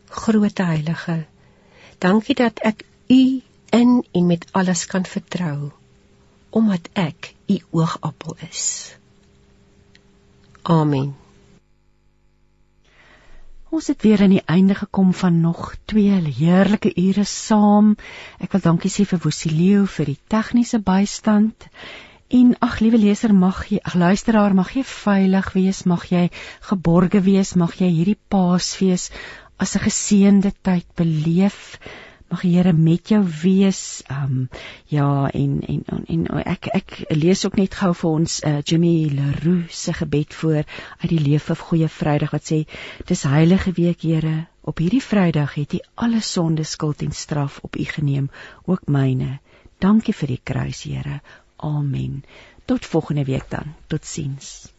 Grote Heilige, dankie dat ek U in en met alles kan vertrou omdat ek U oogappel is. Amen. Ons het weer aan die einde gekom van nog twee heerlike ure saam. Ek wil dankie sê vir Wosilio vir die tegniese bystand. En ag liewe leser, mag jy, ag luisteraar, mag jy veilig wees, mag jy geborge wees, mag jy hierdie Paasfees as 'n geseënde tyd beleef mag die Here met jou wees. Um ja en en en, en ek ek lees ook net gou vir ons uh, Jimmy Leroux se gebed voor uit die lewe van goeie Vrydag wat sê dis heilige week Here. Op hierdie Vrydag het U alle sonde skuld en straf op U geneem, ook myne. Dankie vir die kruis, Here. Amen. Tot volgende week dan. Totsiens.